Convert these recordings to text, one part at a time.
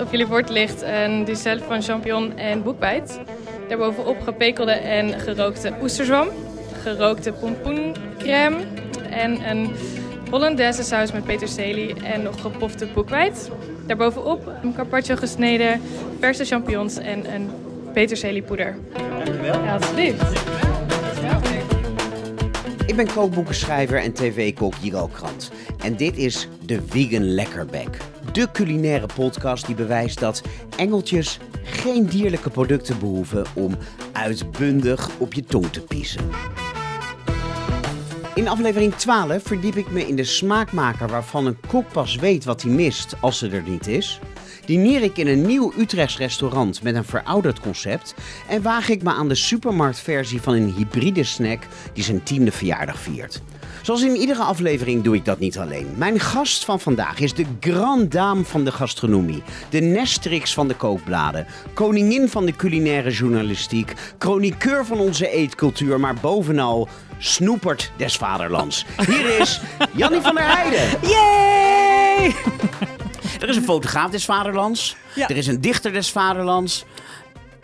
Op jullie bord ligt een ducelle van champignon en boekbijt. Daarbovenop gepekelde en gerookte oesterzwam, gerookte pompoencrème en een Hollandaise saus met peterselie en nog gepofte boekweit. Daarbovenop een carpaccio gesneden, verse champignons en een peterseliepoeder. Dankjewel. Ja, alsjeblieft. Ik ben kookboekenschrijver en tv-kok Jiro Krant. En dit is de Vegan Lekkerbek. De culinaire podcast die bewijst dat engeltjes geen dierlijke producten behoeven om uitbundig op je tong te piezen. In aflevering 12 verdiep ik me in de smaakmaker waarvan een kok pas weet wat hij mist als ze er niet is. Dineer ik in een nieuw Utrechts restaurant met een verouderd concept en waag ik me aan de supermarktversie van een hybride snack die zijn tiende verjaardag viert. Zoals in iedere aflevering doe ik dat niet alleen. Mijn gast van vandaag is de grand dame van de gastronomie, de nestrix van de kookbladen, koningin van de culinaire journalistiek, chroniqueur van onze eetcultuur, maar bovenal snoepert des vaderlands. Hier is Jannie van der Heijden. Yay! Er is een fotograaf des vaderlands, Ja. er is een dichter des vaderlands,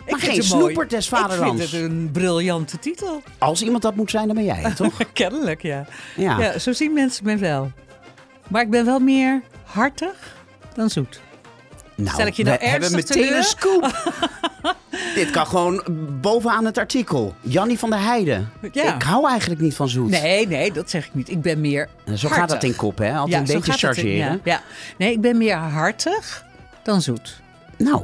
maar geen snoepert des vaderlands. Ik vind het een briljante titel. Als iemand dat moet zijn, dan ben jij het, toch? Kennelijk, ja. Ja. ja. Zo zien mensen me wel. Maar ik ben wel meer hartig dan zoet. Nou, Stel ik je nou we hebben meteen een scoop. Dit kan gewoon bovenaan het artikel. Jannie van der Heijden. Ja. Ik hou eigenlijk niet van zoet. Nee, nee, dat zeg ik niet. Ik ben meer Zo hartig. gaat dat in kop, hè? Altijd Ja, een beetje in- chargeren. Ja, ja. Nee, ik ben meer hartig dan zoet. Nou,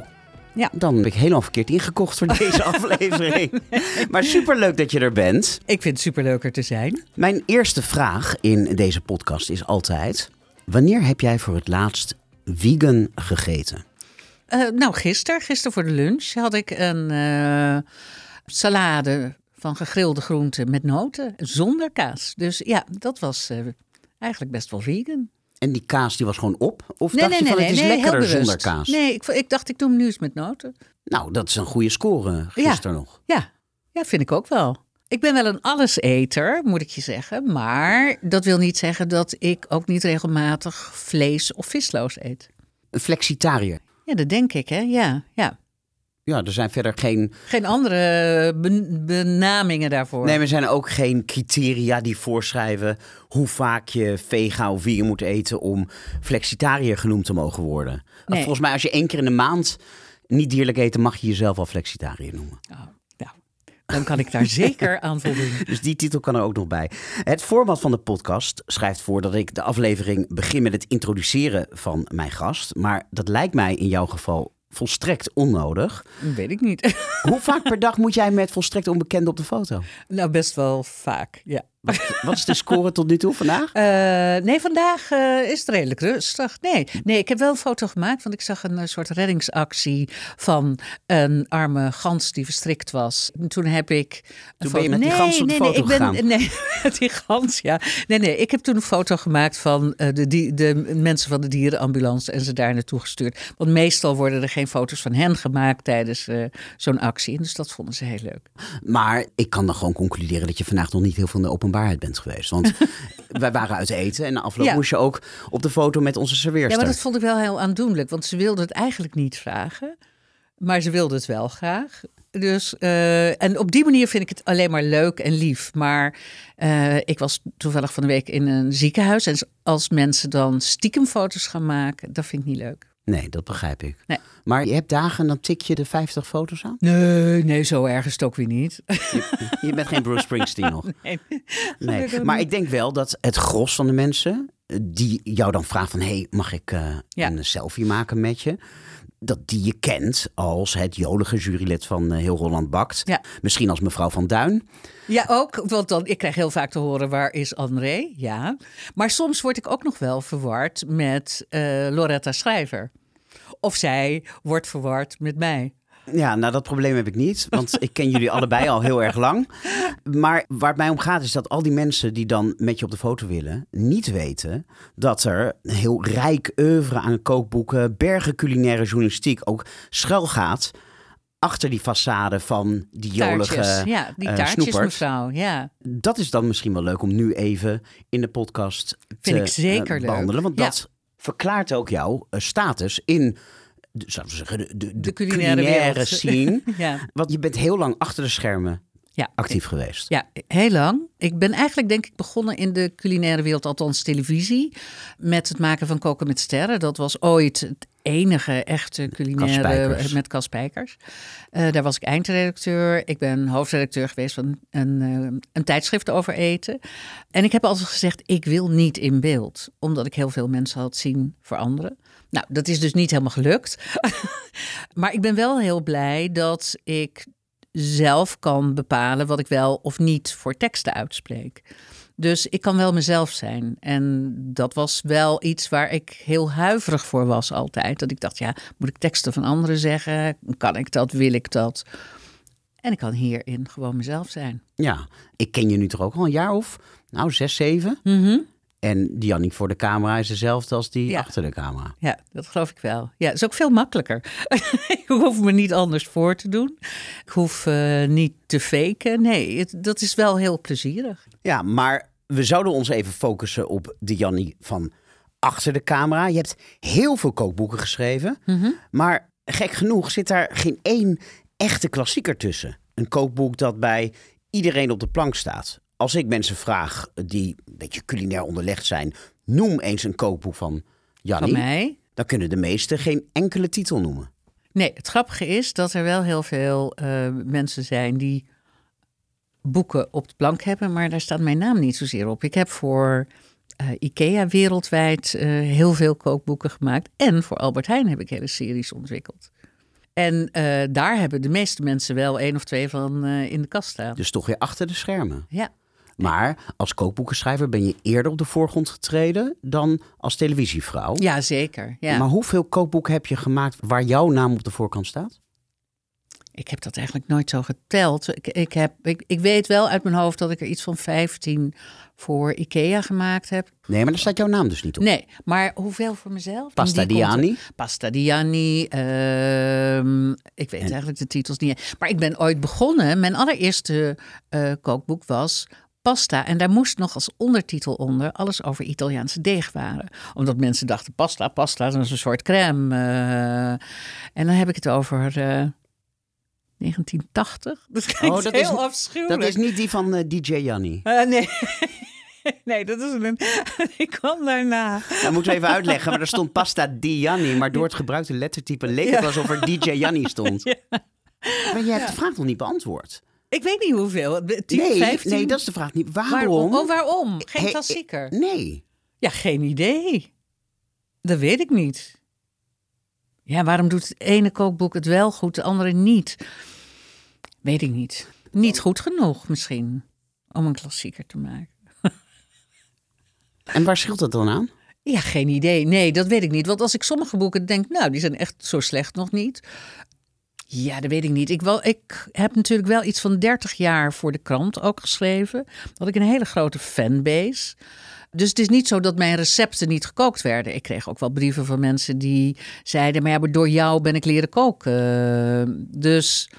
Ja. dan ben ik helemaal verkeerd ingekocht voor deze aflevering. Maar superleuk dat je er bent. Ik vind het superleuker te zijn. Mijn eerste vraag in deze podcast is altijd... Wanneer heb jij voor het laatst vegan gegeten? Eh, nou, gisteren, gisteren voor de lunch, had ik een eh, salade van gegrilde groenten met noten zonder kaas. Dus ja, dat was eh, eigenlijk best wel vegan. En die kaas die was gewoon op? Of Nee, dacht nee, je van nee, het is lekkerder zonder kaas? Nee, ik, ik dacht ik doe hem nu eens met noten. Nou, dat is een goede score gisteren nog. Ja, ja, vind ik ook wel. Ik ben wel een alleseter, moet ik je zeggen. Maar dat wil niet zeggen dat ik ook niet regelmatig vlees of visloos eet. Een flexitariër. Ja, dat denk ik, hè? Ja, ja. Ja, er zijn verder geen. Geen andere ben- benamingen daarvoor. Nee, er zijn ook geen criteria die voorschrijven hoe vaak je vega of vegan moet eten om flexitariër genoemd te mogen worden. Nee. Volgens mij, als je één keer in de maand niet dierlijk eten, mag je jezelf al flexitariër noemen. Oh, dan kan ik daar zeker aan voldoen. Dus die titel kan er ook nog bij. Het format van de podcast schrijft voor dat ik de aflevering begin met het introduceren van mijn gast. Maar dat lijkt mij in jouw geval volstrekt onnodig. Weet ik niet. Hoe vaak per dag moet jij met volstrekt onbekenden op de foto? Nou, best wel vaak, ja. Wat, wat is de score tot nu toe vandaag? Eh, nee, vandaag eh, is het redelijk rustig. Nee, nee, ik heb wel een foto gemaakt, want ik zag een eh, soort reddingsactie van een arme gans die verstrikt was. En toen heb ik. een Toen ben je met die gans op de nee, foto nee, ik ben? Nee, met die gans, ja. Nee, nee, ik heb toen een foto gemaakt van de, die, de mensen van de dierenambulance en ze daar naartoe gestuurd. Want meestal worden er geen foto's van hen gemaakt tijdens zo'n actie. En dus dat vonden ze heel leuk. Maar ik kan dan gewoon concluderen dat je vandaag nog niet heel veel in de openbaarheid bent geweest. Want wij waren uit eten en afloop Ja. moest je ook op de foto met onze Ja, serveerster. maar dat vond ik wel heel aandoenlijk, want ze wilde het eigenlijk niet vragen. Maar ze wilde het wel graag. Dus, eh, en op die manier vind ik het alleen maar leuk en lief. Maar eh, ik was toevallig van de week in een ziekenhuis. En als mensen dan stiekem foto's gaan maken, dat vind ik niet leuk. Nee, dat begrijp ik. Nee. Maar je hebt dagen en dan tik je de 50 foto's aan? Nee, nee, zo erg is het ook weer niet. Je bent geen Bruce Springsteen nog. Nee. Maar ik denk wel dat het gros van de mensen eh, die jou dan vraagt van... hey, mag ik eh, Ja. een selfie maken met je? Dat die je kent als het jolige jurylid van eh, Heel Holland Bakt. Ja. Misschien als mevrouw Van Duin. Ja, ook. Want dan, ik krijg heel vaak te horen, waar is André? Ja. Maar soms word ik ook nog wel verward met eh, Loretta Schrijver. Of zij wordt verward met mij. Ja, nou dat probleem heb ik niet, want ik ken jullie allebei al heel erg lang. Maar waar het mij om gaat is dat al die mensen die dan met je op de foto willen, niet weten dat er een heel rijk oeuvre aan kookboeken, bergen culinaire journalistiek ook schuil gaat achter die façade van die jolige Taartjes. Ja, die eh, taartjes snoepert. mevrouw. Ja. Dat is dan misschien wel leuk om nu even in de podcast Vind te ik zeker eh, behandelen. Want Ja. dat verklaart ook jouw eh, status in de, zeggen, de, de, de culinaire culinaire, wereld. scene. Ja. Want je bent heel lang achter de schermen Ja. actief geweest. Ja, heel lang. Ik ben eigenlijk denk ik begonnen in de culinaire wereld, althans televisie, met het maken van Koken met Sterren. Dat was ooit het enige echte culinaire met Cas Spijkers. Eh, daar was ik eindredacteur. Ik ben hoofdredacteur geweest van een, eh, een tijdschrift over eten. En ik heb altijd gezegd, ik wil niet in beeld. Omdat ik heel veel mensen had zien veranderen. Nou, dat is dus niet helemaal gelukt. maar ik ben wel heel blij dat ik zelf kan bepalen wat ik wel of niet voor teksten uitspreek. Dus ik kan wel mezelf zijn. En dat was wel iets waar ik heel huiverig voor was altijd. Dat ik dacht, ja, moet ik teksten van anderen zeggen? Kan ik dat? Wil ik dat? En ik kan hierin gewoon mezelf zijn. Ja, ik ken je nu toch ook al een jaar of, nou, zes, zeven. En die Jannie voor de camera is dezelfde als die Ja. achter de camera. Ja, dat geloof ik wel. Ja, het is ook veel makkelijker. ik hoef me niet anders voor te doen. Ik hoef eh, niet te faken. Nee, het, dat is wel heel plezierig. Ja, maar we zouden ons even focussen op de Jannie van achter de camera. Je hebt heel veel kookboeken geschreven. Maar gek genoeg zit daar geen één echte klassieker tussen. Een kookboek dat bij iedereen op de plank staat. Als ik mensen vraag die een beetje culinair onderlegd zijn... noem eens een kookboek van Van Jannie. mij. Dan kunnen de meesten geen enkele titel noemen. Nee, het grappige is dat er wel heel veel eh, mensen zijn die boeken op de plank hebben, maar daar staat mijn naam niet zozeer op. Ik heb voor eh, IKEA wereldwijd eh, heel veel kookboeken gemaakt en voor Albert Heijn heb ik hele series ontwikkeld. En eh, daar hebben de meeste mensen wel één of twee van in de kast staan. Dus toch weer achter de schermen. Ja. Maar als kookboekenschrijver ben je eerder op de voorgrond getreden dan als televisievrouw. Ja, zeker. Ja. Maar hoeveel kookboeken heb je gemaakt waar jouw naam op de voorkant staat? Ik heb dat eigenlijk nooit zo geteld. Ik, ik, heb, ik, ik weet wel uit mijn hoofd dat ik er iets van 15 voor IKEA gemaakt heb. Nee, maar daar staat jouw naam dus niet op. Nee, maar hoeveel voor mezelf? Pasta die Diani? Pasta Diani. ehm, ik weet eigenlijk de titels niet. Maar ik ben ooit begonnen. Mijn allereerste eh, kookboek was pasta. En daar moest nog als ondertitel onder alles over Italiaanse deegwaren. Omdat mensen dachten, pasta, pasta, dat is een soort crème. eh. en dan heb ik het over eh, 1980. Dat klinkt Oh, dat heel is- afschuwelijk. Dat is niet die van eh, DJ Janni. Eh, nee. nee, dat is een... ik kwam daarna. Dat moeten we even uitleggen. Maar er stond pasta di Janni. Maar door het gebruikte lettertype leek het alsof er DJ Janni stond. Maar je hebt de vraag nog niet beantwoord. Ik weet niet hoeveel. 10, nee, 15? nee, dat is de vraag niet. Waarom? Waarom? Oh, waarom? Geen klassieker. Nee. Ja, geen idee. Dat weet ik niet. Ja, waarom doet het ene kookboek het wel goed, het andere niet? Weet ik niet. Niet goed genoeg misschien om een klassieker te maken. En waar scheelt dat dan aan? Ja, geen idee. Nee, dat weet ik niet. Want als ik sommige boeken denk, nou, die zijn echt zo slecht nog niet. Ja, dat weet ik niet. Ik, wel, ik heb natuurlijk wel iets van 30 jaar voor de krant ook geschreven. Had ik een hele grote fanbase. Dus het is niet zo dat mijn recepten niet gekookt werden. Ik kreeg ook wel brieven van mensen die zeiden: Maar ja, maar door jou ben ik leren koken. Dus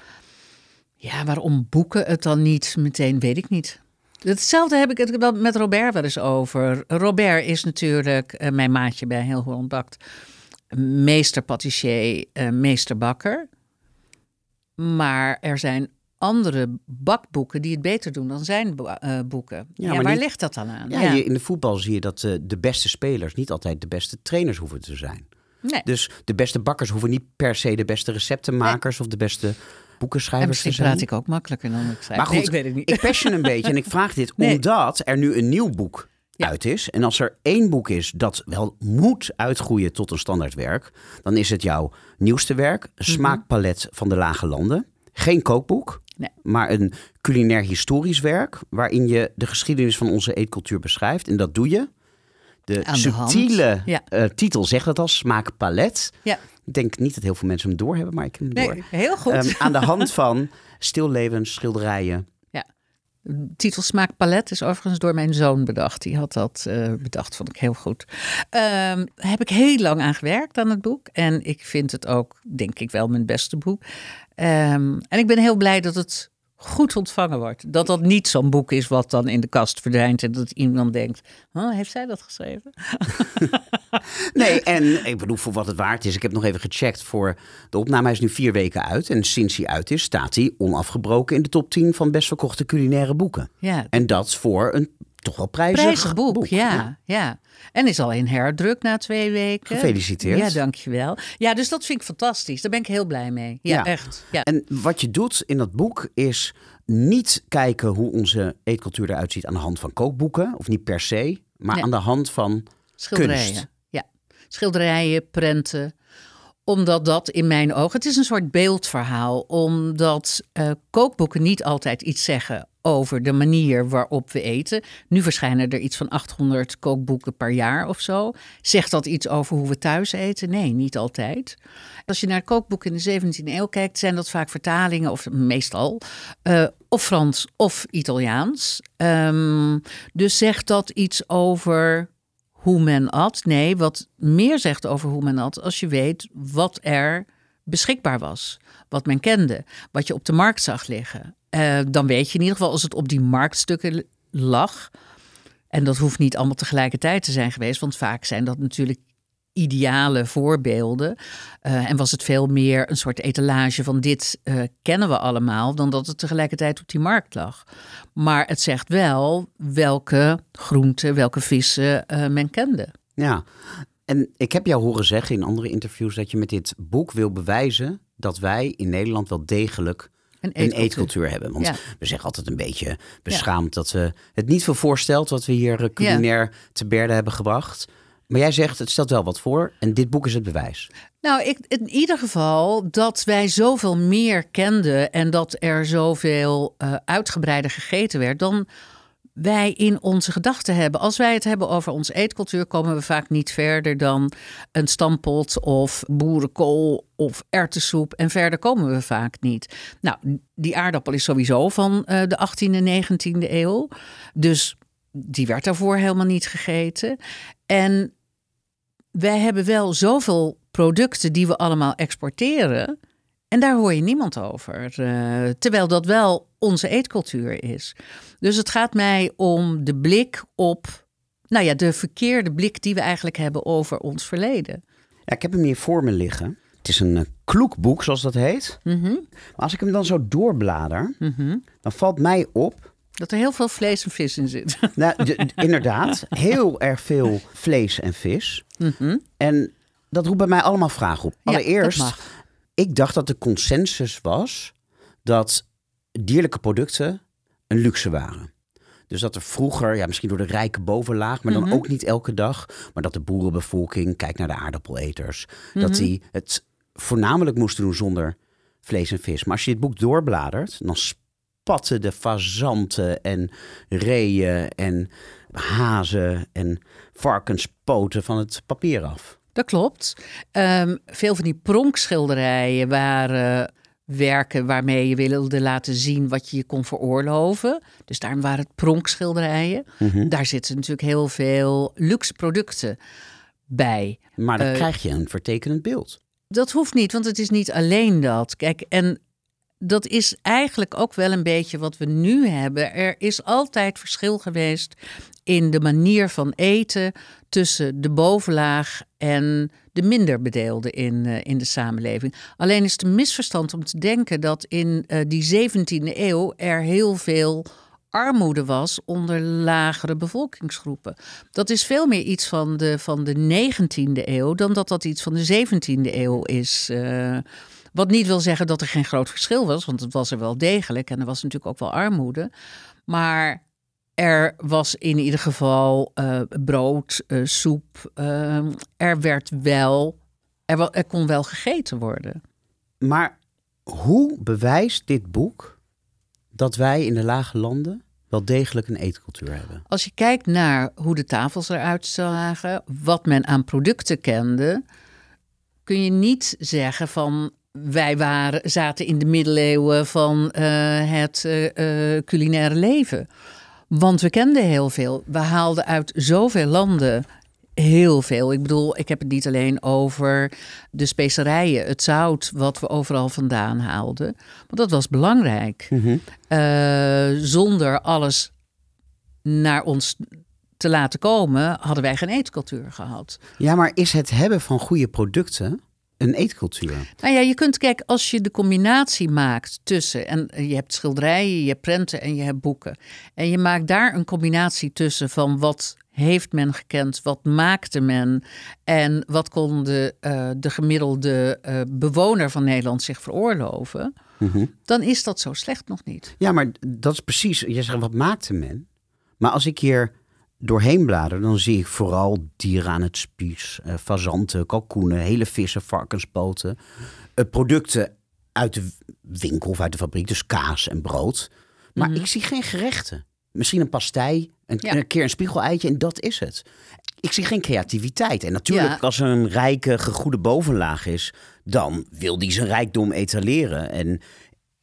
ja, waarom boeken het dan niet meteen, weet ik niet. Hetzelfde heb ik het wel met Robert wel eens over. Robert is natuurlijk eh, mijn maatje bij Heel Holland Bakt. Meester patissier, eh, meester bakker. Maar er zijn andere bakboeken die het beter doen dan zijn eh, boeken. Ja, maar waar niet- ligt dat dan aan? Ja, Je, in de voetbal zie je dat de beste spelers niet altijd de beste trainers hoeven te zijn. Nee. Dus de beste bakkers hoeven niet per se de beste receptenmakers of de beste boekenschrijvers te zijn. praat ik ook makkelijker dan ik zei. Maar goed, nee, ik weet het niet. ik passion een beetje en ik vraag dit Nee. omdat er nu een nieuw boek Ja. uit is. En als er één boek is dat wel moet uitgroeien tot een standaardwerk, dan is het jouw nieuwste werk, Smaakpalet van de Lage Landen. Geen kookboek, Mhm. Nee. maar een culinair historisch werk waarin je de geschiedenis van onze eetcultuur beschrijft. En dat doe je. De subtiele Ja. eh, titel zegt dat al, Smaakpalet. Ja, Ik denk niet dat heel veel mensen hem doorhebben, maar ik heb hem door. nee, heel goed. Ehm, aan de hand van stillevens, schilderijen. Ja. Titelsmaakpalet is overigens door mijn zoon bedacht. Die had dat uh, bedacht, vond ik heel goed. Um, heb ik heel lang aan gewerkt aan het boek. En ik vind het ook, denk ik wel, mijn beste boek. Um, en ik ben heel blij dat het goed ontvangen wordt. Dat dat niet zo'n boek is wat dan in de kast verdwijnt en dat iemand denkt: oh, heeft zij dat geschreven? nee, en ik bedoel voor wat het waard is. Ik heb nog even gecheckt voor de opname. Hij is nu vier weken uit en sinds hij uit is, staat hij onafgebroken in de top 10 van best verkochte culinaire boeken. Ja. En dat voor een toch wel prijzig, prijzig boek. ja, ja, En is al in herdruk na twee weken. Gefeliciteerd. Ja, dankjewel. Ja, dus dat vind ik fantastisch. Daar ben ik heel blij mee. Ja, echt. Ja. En wat je doet in dat boek is niet kijken hoe onze eetcultuur eruit ziet aan de hand van kookboeken. Of niet per se, maar aan de hand van Schilderijen. Kunst. Ja, schilderijen, prenten omdat dat in mijn ogen, het is een soort beeldverhaal, omdat uh, kookboeken niet altijd iets zeggen over de manier waarop we eten. Nu verschijnen er iets van 800 kookboeken per jaar of zo. Zegt dat iets over hoe we thuis eten? Nee, niet altijd. Als je naar kookboeken in de 17e eeuw kijkt, zijn dat vaak vertalingen, of meestal, uh, of Frans of Italiaans. Um, dus zegt dat iets over hoe men at? Nee, wat meer zegt over hoe men at, als je weet wat er beschikbaar was, wat men kende, wat je op de markt zag liggen. Uh, dan weet je in ieder geval als het op die marktstukken lag. En dat hoeft niet allemaal tegelijkertijd te zijn geweest, want vaak zijn dat natuurlijk ideale voorbeelden. Uh, en was het veel meer een soort etalage van dit uh, kennen we allemaal, dan dat het tegelijkertijd op die markt lag. Maar het zegt wel welke groenten, welke vissen uh, men kende. Ja, en ik heb jou horen zeggen in andere interviews dat je met dit boek wil bewijzen dat wij in Nederland wel degelijk een eetcultuur, een eetcultuur hebben. Want we zeggen altijd een beetje beschaamd dat we het niet veel voorstelt wat we hier culinair te berde hebben gebracht. Maar jij zegt, het stelt wel wat voor en dit boek is het bewijs. Nou, ik, in ieder geval dat wij zoveel meer kenden en dat er zoveel uh, uitgebreider gegeten werd dan wij in onze gedachten hebben. Als wij het hebben over onze eetcultuur, komen we vaak niet verder dan een stampot of boerenkool of erwtensoep. En verder komen we vaak niet. Nou, die aardappel is sowieso van uh, de 18e en 19e eeuw. Dus die werd daarvoor helemaal niet gegeten. En wij hebben wel zoveel producten die we allemaal exporteren. En daar hoor je niemand over. Uh, terwijl dat wel onze eetcultuur is. Dus het gaat mij om de blik op, nou ja, de verkeerde blik die we eigenlijk hebben over ons verleden. Ja, ik heb hem hier voor me liggen. Het is een uh, kloekboek, zoals dat heet. Mm Maar als ik hem dan zo doorblader, mhm. dan valt mij op dat er heel veel vlees en vis in zit. Nou, inderdaad, heel erg veel vlees en vis. Mhm. En dat roept bij mij allemaal vragen op. Allereerst, ik dacht dat de consensus was dat dierlijke producten een luxe waren. Dus dat er vroeger, ja, misschien door de rijke bovenlaag, maar dan mhm. ook niet elke dag, maar dat de boerenbevolking, kijk naar de aardappeleters, dat mhm. die het voornamelijk moesten doen zonder vlees en vis. Maar als je dit boek doorbladert, dan spatten de fazanten en reeën en hazen en varkenspoten van het papier af. Dat klopt. Um, veel van die pronkschilderijen waren werken waarmee je wilde laten zien wat je je kon veroorloven. Dus daarom waren het pronkschilderijen. Mhm. Daar zitten natuurlijk heel veel luxe producten bij. Maar dan uh, krijg je een vertekenend beeld. Dat hoeft niet, want het is niet alleen dat. Kijk, en dat is eigenlijk ook wel een beetje wat we nu hebben. Er is altijd verschil geweest in de manier van eten tussen de bovenlaag en de minder bedeelden in, uh, in de samenleving. Alleen is het een misverstand om te denken dat in uh, die 17e eeuw er heel veel armoede was onder lagere bevolkingsgroepen. Dat is veel meer iets van de, van de 19e eeuw dan dat dat iets van de 17e eeuw is. Uh, wat niet wil zeggen dat er geen groot verschil was, want het was er wel degelijk en er was natuurlijk ook wel armoede. Maar er was in ieder geval uh, brood, uh, soep. Uh, er werd wel, er, er kon wel gegeten worden. Maar hoe bewijst dit boek dat wij in de lage landen wel degelijk een eetcultuur hebben? Als je kijkt naar hoe de tafels eruit zagen, wat men aan producten kende, kun je niet zeggen van wij waren, zaten in de middeleeuwen van eh, het uh, culinaire leven. Want we kenden heel veel. We haalden uit zoveel landen heel veel. Ik bedoel, ik heb het niet alleen over de specerijen, het zout, wat we overal vandaan haalden. Want dat was belangrijk. Mhm. zonder alles naar ons te laten komen, hadden wij geen eetcultuur gehad. Ja, maar is het hebben van goede producten een eetcultuur? Nou ja, je kunt kijken, als je de combinatie maakt tussen, en je hebt schilderijen, je hebt prenten en je hebt boeken. En je maakt daar een combinatie tussen van wat heeft men gekend, wat maakte men en wat kon de, uh, de gemiddelde uh, bewoner van Nederland zich veroorloven. Mhm. Dan is dat zo slecht nog niet. Ja, maar dat is precies. Je zegt wat maakte men? Maar als ik hier doorheen blader, dan zie ik vooral dieren aan het spies. Uh, fazanten, kalkoenen, hele vissen, varkenspoten. Uh, producten uit de winkel of uit de fabriek, dus kaas en brood. Maar Mhm. ik zie geen gerechten. Misschien een pastei, een, Ja. een keer een spiegeleitje en dat is het. Ik zie geen creativiteit. En natuurlijk, Ja. als er een rijke, gegoede bovenlaag is, dan wil die zijn rijkdom etaleren. En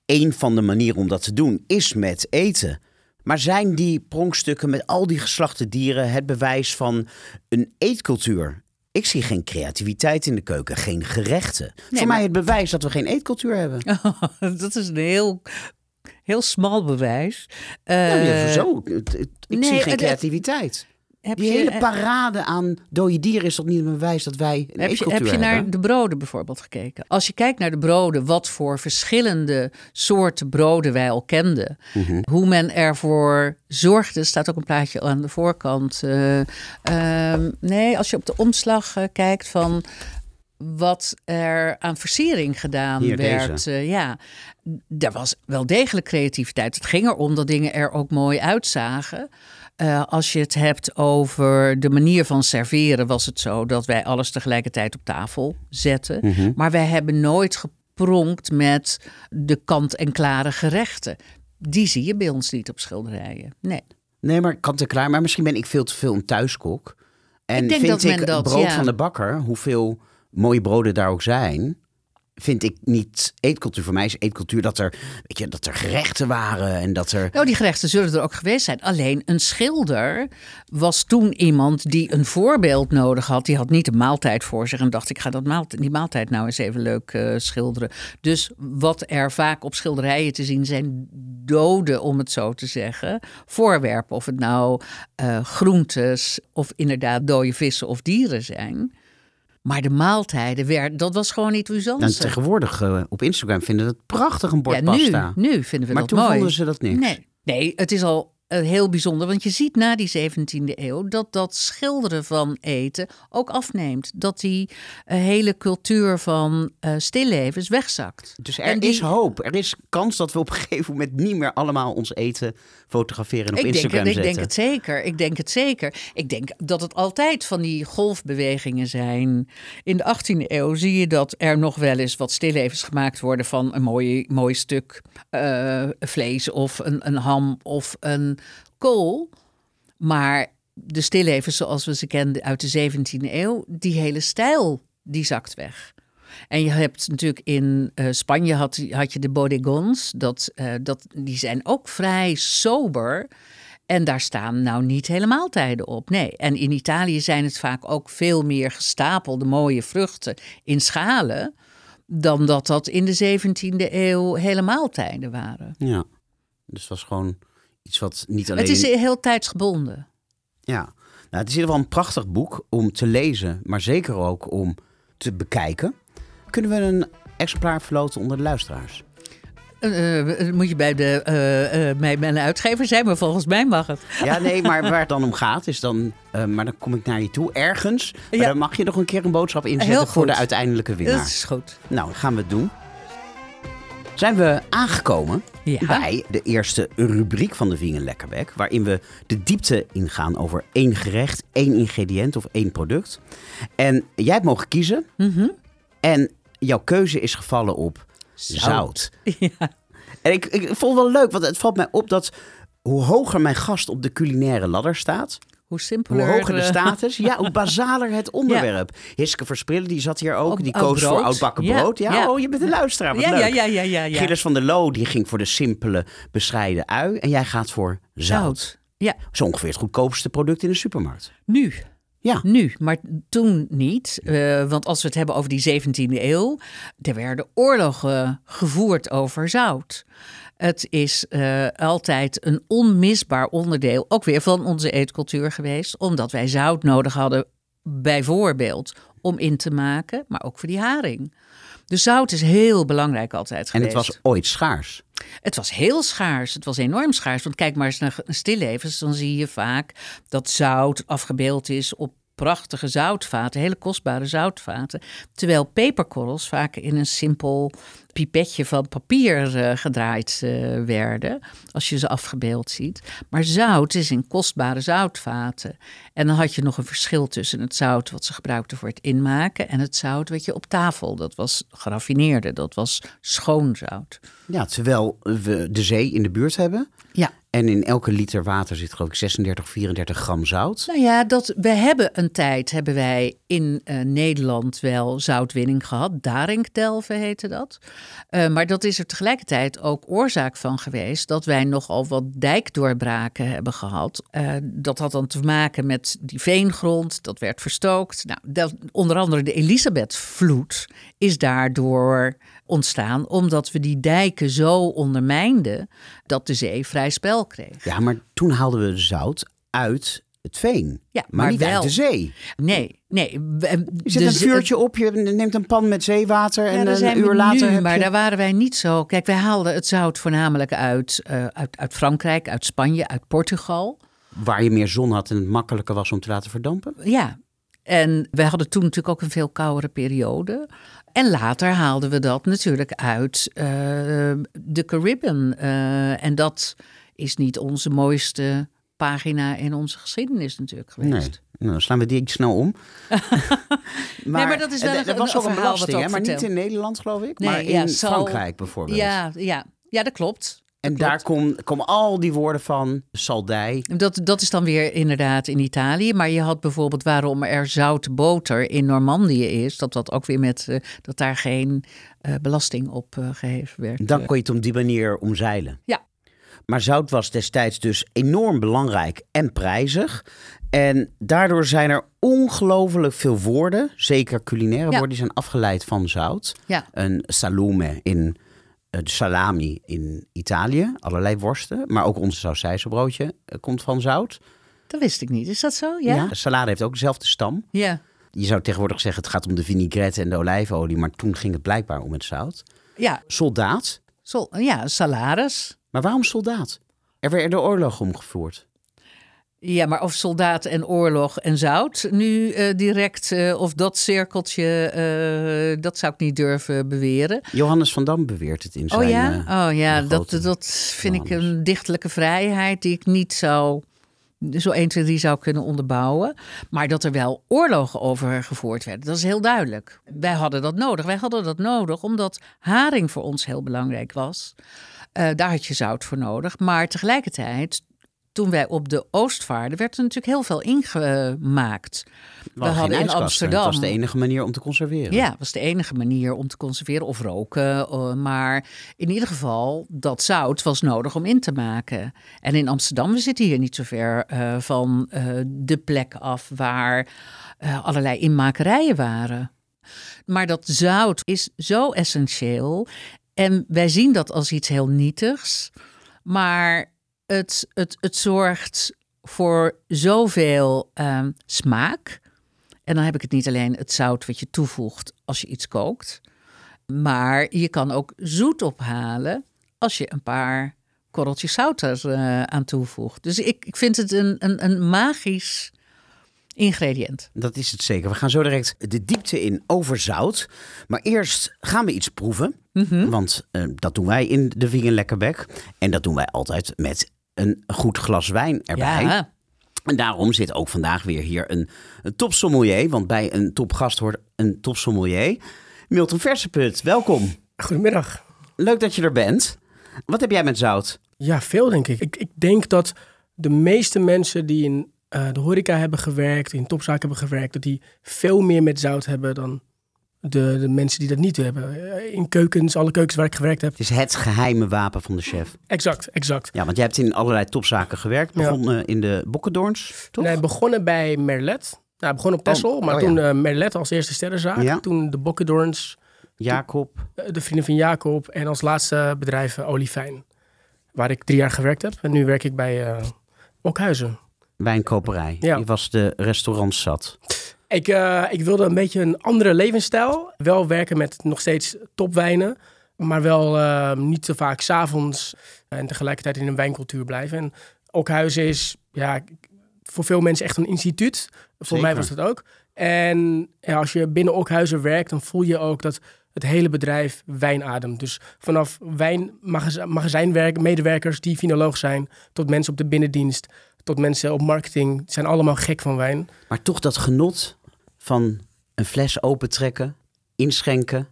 een van de manieren om dat te doen is met eten. Maar zijn die pronkstukken met al die geslachte dieren het bewijs van een eetcultuur? Ik zie geen creativiteit in de keuken, geen gerechten. Voor maar- mij het bewijs dat we geen eetcultuur hebben. dat is een heel, heel smal bewijs. Ja, Eh, ja, zo. Ik nee, zie geen creativiteit. Heb Die je, hele eh, parade aan dode dieren is toch niet een bewijs dat wij een Heb je, heb je naar hebben? de broden bijvoorbeeld gekeken? Als je kijkt naar de broden, wat voor verschillende soorten broden wij al kenden. Mhm. Hoe men ervoor zorgde, staat ook een plaatje aan de voorkant. eh, ehm, nee, als je op de omslag eh, kijkt van wat er aan versiering gedaan Hier, werd. eh, ja, er was wel degelijk creativiteit. Het ging erom dat dingen er ook mooi uitzagen. Eh, als je het hebt over de manier van serveren, was het zo dat wij alles tegelijkertijd op tafel zetten. Mhm. Maar wij hebben nooit gepronkt met de kant-en-klare gerechten. Die zie je bij ons niet op schilderijen. Nee. Nee, maar kant en klaar. Maar misschien ben ik veel te veel een thuiskok. En Ik denk vind dat men ik dat, brood ja. van de bakker, hoeveel mooie broden daar ook zijn, vind ik niet eetcultuur. Voor mij is eetcultuur dat er, weet je, dat er gerechten waren en dat er... Nou, die gerechten zullen er ook geweest zijn. Alleen een schilder was toen iemand die een voorbeeld nodig had. Die had niet een maaltijd voor zich en dacht: ik ga dat maaltijd, die maaltijd nou eens even leuk eh, schilderen. Dus wat er vaak op schilderijen te zien zijn, doden, om het zo te zeggen. Voorwerpen, of het nou eh, groentes of inderdaad dode vissen of dieren zijn. Maar de maaltijden, werd, dat was gewoon niet Nou, usance. tegenwoordig eh, op Instagram vinden het prachtig een bord ja, pasta. nu, nu vinden we maar dat toen mooi. vonden ze dat niks. Nee, nee, het is al heel bijzonder. Want je ziet na die 17e eeuw dat dat schilderen van eten ook afneemt. Dat die eh, hele cultuur van eh stillevens wegzakt. Dus er die- is hoop. Er is kans dat we op een gegeven moment niet meer allemaal ons eten fotograferen en op Ik denk, Instagram ik zetten. denk het zeker. Ik denk het zeker. Ik denk dat het altijd van die golfbewegingen zijn. In de 18e eeuw zie je dat er nog wel eens wat stillevens gemaakt worden van een mooi, mooi stuk eh, vlees of een, een ham of een kool. Maar de stillevens zoals we ze kenden uit de 17e eeuw, die hele stijl, die zakt weg. En je hebt natuurlijk in eh, Spanje had, had je de bodegons. Dat, eh, dat, die zijn ook vrij sober. En daar staan nou niet helemaal tijden op. Nee. En in Italië zijn het vaak ook veel meer gestapelde mooie vruchten in schalen. Dan dat dat in de 17e eeuw helemaal tijden waren. Ja. Dus was gewoon iets wat niet alleen... Het is heel tijdsgebonden. Ja, nou, het is in ieder geval een prachtig boek om te lezen, maar zeker ook om te bekijken. Kunnen we een exemplaar verloten onder de luisteraars? Eh, eh, moet je bij, de, eh, eh, bij mijn uitgever zijn, maar volgens mij mag het. Ja, nee, maar waar het dan om gaat is dan... eh, maar dan kom ik naar je toe, ergens. Maar Ja. dan mag je nog een keer een boodschap inzetten voor de uiteindelijke winnaar. Dat is goed. Nou, gaan we het doen. Zijn we aangekomen Ja. bij de eerste rubriek van de Vingen Lekkerwek. Waarin we de diepte ingaan over één gerecht, één ingrediënt of één product. En jij hebt mogen kiezen. Mhm. En jouw keuze is gevallen op zout. Ja. En ik, ik vond het wel leuk, want het valt mij op dat hoe hoger mijn gast op de culinaire ladder staat, hoe simpeler... Hoe hoger de status, ja, hoe basaler het onderwerp. Hiske Versprillen, die zat hier ook. Die koos voor brood. oudbakken Ja, brood. Ja, ja. oh, je bent een luisteraar, wat ja, leuk. ja, ja, ja, ja, ja. Gilles van der Loo, die ging voor de simpele, bescheiden ui. En jij gaat voor zout. Zout. Ja, Zo ongeveer het goedkoopste product in de supermarkt. nu. Ja. Nu, maar toen niet. Eh, want als we het hebben over die 17e eeuw, er werden oorlogen gevoerd over zout. Het is eh, altijd een onmisbaar onderdeel, ook weer van onze eetcultuur geweest, omdat wij zout nodig hadden, bijvoorbeeld om in te maken, maar ook voor die haring. Dus zout is heel belangrijk altijd En geweest. het was ooit schaars. Het was heel schaars. Het was enorm schaars. Want kijk maar eens naar stillevens. Dan zie je vaak dat zout afgebeeld is op prachtige zoutvaten. Hele kostbare zoutvaten. Terwijl peperkorrels vaak in een simpel pipetje van papier eh, gedraaid eh, werden. Als je ze afgebeeld ziet. Maar zout is in kostbare zoutvaten. En dan had je nog een verschil tussen het zout wat ze gebruikten voor het inmaken. En het zout wat je op tafel. Dat was geraffineerde. Dat was schoon zout. Ja, terwijl we de zee in de buurt hebben. Ja. En in elke liter water zit geloof ik 36, 34 gram zout. Nou ja, dat, we hebben een tijd, hebben wij in eh, Nederland wel zoutwinning gehad. Daringdelven heette dat. Eh, maar dat is er tegelijkertijd ook oorzaak van geweest dat wij nogal wat dijkdoorbraken hebben gehad. Eh, dat had dan te maken met die veengrond, dat werd verstookt. Nou, dat, onder andere de Elisabethvloed is daardoor ontstaan omdat we die dijken zo ondermijnden dat de zee vrij spel kreeg. Ja, maar toen haalden we zout uit het veen. Ja, maar, maar niet wel. uit de zee. Nee, nee. Je zet een vuurtje op, je neemt een pan met zeewater en een uur later nu, maar je... daar waren wij niet zo. Kijk, wij haalden het zout voornamelijk uit, eh, uit, uit Frankrijk, uit Spanje, uit Portugal. Waar je meer zon had en het makkelijker was om te laten verdampen. Ja, en wij hadden toen natuurlijk ook een veel koudere periode. En later haalden we dat natuurlijk uit eh, de Caribbean. Eh, en dat is niet onze mooiste pagina in onze geschiedenis natuurlijk Nee, geweest. nou, dan slaan we die snel om. maar, maar dat is wel een- was ook een belasting, hè? maar niet in Nederland geloof ik, Nee, maar ja, in Frankrijk bijvoorbeeld. Ja, ja, ja, dat klopt. en daar klopt. kom- komen al die woorden van saldij. Dat, dat is dan weer inderdaad in Italië. Maar je had bijvoorbeeld waarom er zoutboter in Normandië is. Dat dat ook weer met eh, dat daar geen eh, belasting op eh, geheven werd. Dan kon je het op die manier omzeilen. Ja. Maar zout was destijds dus enorm belangrijk en prijzig. En daardoor zijn er ongelooflijk veel woorden, zeker culinaire Ja. woorden, die zijn afgeleid van zout. Ja. Een salume in eh, de salami in Italië, allerlei worsten. Maar ook onze sausijzenbroodje eh, komt van zout. Dat wist ik niet. Is dat zo? Ja. De salade heeft ook dezelfde stam. Ja. Je zou tegenwoordig zeggen het gaat om de vinaigrette en de olijfolie, maar toen ging het blijkbaar om het zout. Ja. Soldaat. Sol- ja, salaris. Maar waarom soldaat? Er werden oorlogen omgevoerd. Ja, maar of soldaat en oorlog en zout nu eh, direct, eh, of dat cirkeltje, eh, dat zou ik niet durven beweren. Johannes van Dam beweert het in zijn... Oh ja, oh, ja de dat, dat vind ik een dichtelijke vrijheid die ik niet zou, zo 1, 2, 3 zou kunnen onderbouwen. Maar dat er wel oorlogen over gevoerd werden, dat is heel duidelijk. Wij hadden dat nodig. Wij hadden dat nodig omdat haring voor ons heel belangrijk was. Eh, daar had je zout voor nodig. Maar tegelijkertijd, toen wij op de Oost vaarden, werd er natuurlijk heel veel ingemaakt. We hadden in. Amsterdam- Dat was de enige manier om te conserveren. Ja, was de enige manier om te conserveren of roken. eh, Maar in ieder geval, dat zout was nodig om in te maken. En in Amsterdam, we zitten hier niet zo ver eh, van de plek af waar allerlei inmakerijen waren. Maar dat zout is zo essentieel. En wij zien dat als iets heel nietigs. Maar het, het, het zorgt voor zoveel ehm, smaak. En dan heb ik het niet alleen het zout wat je toevoegt als je iets kookt. Maar je kan ook zoet ophalen als je een paar korreltjes zout er eh, aan toevoegt. Dus ik, ik vind het een, een, een magisch ingrediënt. Dat is het zeker. We gaan zo direct de diepte in over zout. Maar eerst gaan we iets proeven. Mhm. Want eh, dat doen wij in de Vegan Lekkerbek. En dat doen wij altijd met een goed glas wijn erbij. Ja, En daarom zit ook vandaag weer hier een, een topsommelier. Want bij een topgast hoort een topsommelier. Milton Verseput, welkom. Goedemiddag. Leuk dat je er bent. Wat heb jij met zout? Ja, veel denk ik. ik. Ik denk dat de meeste mensen die een eh, de horeca hebben gewerkt, in topzaken hebben gewerkt, dat die veel meer met zout hebben dan de, de mensen die dat niet hebben. Eh, In keukens, alle keukens waar ik gewerkt heb. Het is het geheime wapen van de chef. Exact, exact. Ja, want jij hebt in allerlei topzaken gewerkt. Ja. Begon in de Bokkendoorns, toch? Nee, begonnen bij Merlet. Nou, begon op Oh, maar oh toen ja. eh, Merlet als eerste sterrenzaak. Ja. Toen de Bokkendoorns, Jacob. de vrienden van Jacob en als laatste bedrijf eh, Olifijn. Waar ik drie jaar gewerkt heb. En nu werk ik bij eh Okhuizen. Wijnkoperij. Ja. Je was de restaurant zat. Ik, eh, ik wilde een beetje een andere levensstijl. Wel werken met nog steeds topwijnen. Maar wel eh, niet te vaak s'avonds. En tegelijkertijd in een wijncultuur blijven. En Okhuizen is ja, voor veel mensen echt een instituut. Voor Zeker. mij was dat ook. En ja, als je binnen Okhuizen werkt, dan voel je ook dat het hele bedrijf wijn ademt. Dus vanaf wijnmagazijnwerk, medewerkers die finoloog zijn, tot mensen op de binnendienst, tot mensen op marketing, zijn allemaal gek van wijn. Maar toch dat genot van een fles opentrekken, inschenken.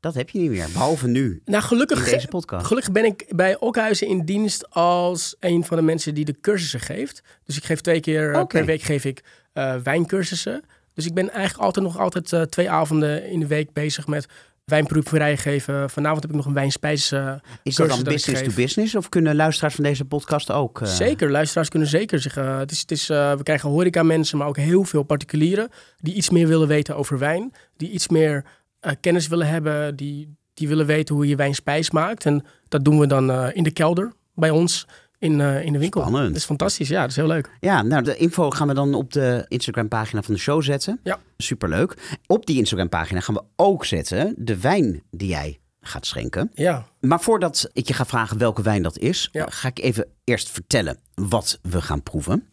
Dat heb je niet meer. Behalve nu, Nou, gelukkig, in deze podcast. gelukkig ben ik bij Okhuizen in dienst als een van de mensen die de cursussen geeft. Dus ik geef twee keer eh, per week geef ik eh, wijncursussen. Dus ik ben eigenlijk altijd nog altijd eh, twee avonden in de week bezig met wijnproeverij geven. Vanavond heb ik nog een wijnspijs. eh, Is dat dan dat ik business to geef. business? Of kunnen luisteraars van deze podcast ook? eh, Zeker, luisteraars kunnen zeker zeggen. Het is, het is, eh, we krijgen horeca mensen, maar ook heel veel particulieren die iets meer willen weten over wijn. Die iets meer eh, kennis willen hebben, die, die willen weten hoe je wijn spijs maakt. En dat doen we dan eh, in de kelder bij ons in, eh, in de winkel. Spannend. Dat is fantastisch, ja, dat is heel leuk. Ja, nou de info gaan we dan op de Instagram pagina van de show zetten. Ja. Superleuk. Op die Instagram pagina gaan we ook zetten de wijn die jij gaat schenken. Ja, Maar voordat ik je ga vragen welke wijn dat is, Ja. ga ik even eerst vertellen wat we gaan proeven.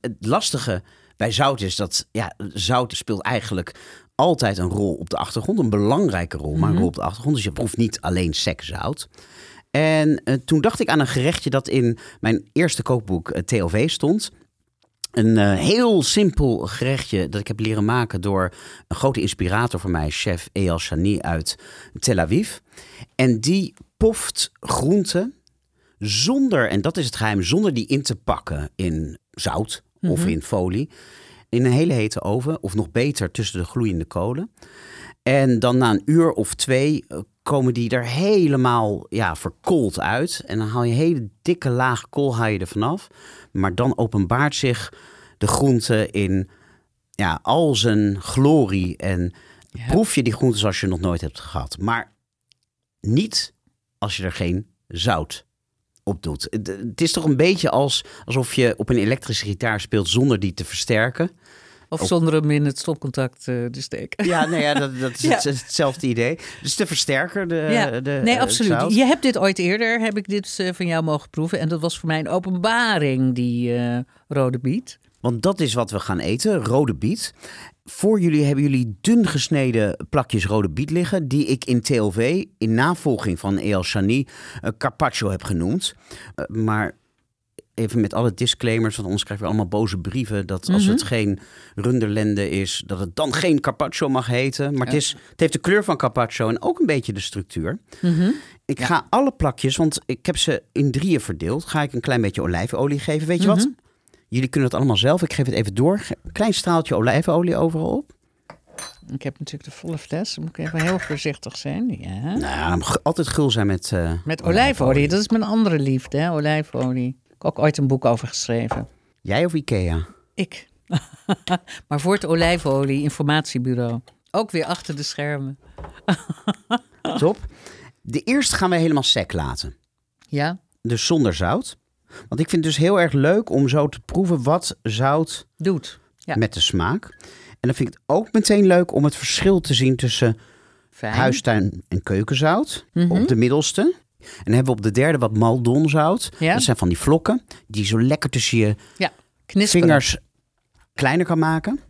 Het lastige bij zout is dat ja, zout speelt eigenlijk altijd een rol op de achtergrond. Een belangrijke rol, maar een rol op de achtergrond. Dus je proeft niet alleen sec zout. En eh, toen dacht ik aan een gerechtje dat in mijn eerste kookboek eh, TLV stond. Een eh, heel simpel gerechtje dat ik heb leren maken door een grote inspirator voor mij, chef Eyal Shani uit Tel Aviv. En die poft groenten zonder, en dat is het geheim, zonder die in te pakken in zout of in folie. In een hele hete oven, of nog beter tussen de gloeiende kolen. En dan na een uur of twee komen die er helemaal ja, verkoold uit. En dan haal je een hele dikke laag kool haal je er vanaf. Maar dan openbaart zich de groente in ja, al zijn glorie. En Ja. proef je die groente zoals je nog nooit hebt gehad. Maar niet als je er geen zout op doet. Het, het is toch een beetje als, alsof je op een elektrische gitaar speelt zonder die te versterken. Of zonder hem in het stopcontact eh, te steken. Ja, nee, ja, dat, dat is Ja. het- hetzelfde idee. Dus de versterker, de, Ja, de nee, eh, absoluut. Je hebt dit ooit eerder, heb ik dit eh, van jou mogen proeven. En dat was voor mij een openbaring, die rode biet. Want dat is wat we gaan eten, rode biet. Voor jullie hebben jullie dun gesneden plakjes rode biet liggen... die ik in TLV, in navolging van El Shani, eh, carpaccio heb genoemd. Maar even met alle disclaimers, want anders krijgen we allemaal boze brieven... dat als Mhm. het geen runderlende is, dat het dan geen carpaccio mag heten. Maar het, is, het heeft de kleur van carpaccio en ook een beetje de structuur. Mhm. Ik ga alle plakjes, want ik heb ze in drieën verdeeld. Ga ik een klein beetje olijfolie geven. Weet je wat? Mhm. Jullie kunnen het allemaal zelf. Ik geef het even door. Een klein straaltje olijfolie overal op. Ik heb natuurlijk de volle fles. Dan moet ik even heel voorzichtig zijn. Ja. Nou, altijd gul zijn met... eh, Met olijfolie. Dat is mijn andere liefde, hè? olijfolie. Ik heb ook ooit een boek over geschreven. Jij of Ikea? Ik. maar voor het olijfolie informatiebureau. Ook weer achter de schermen. Top. De eerste gaan we helemaal sec laten. Ja, Dus zonder zout. Want ik vind het dus heel erg leuk om zo te proeven wat zout doet. Ja. met de smaak. En dan vind ik het ook meteen leuk om het verschil te zien tussen Fijn. huistuin- en keukenzout. Mhm. Op de middelste. En dan hebben we op de derde wat maldonzout. Ja. Dat zijn van die vlokken die zo lekker tussen je Ja, knisperen. vingers kleiner kan maken.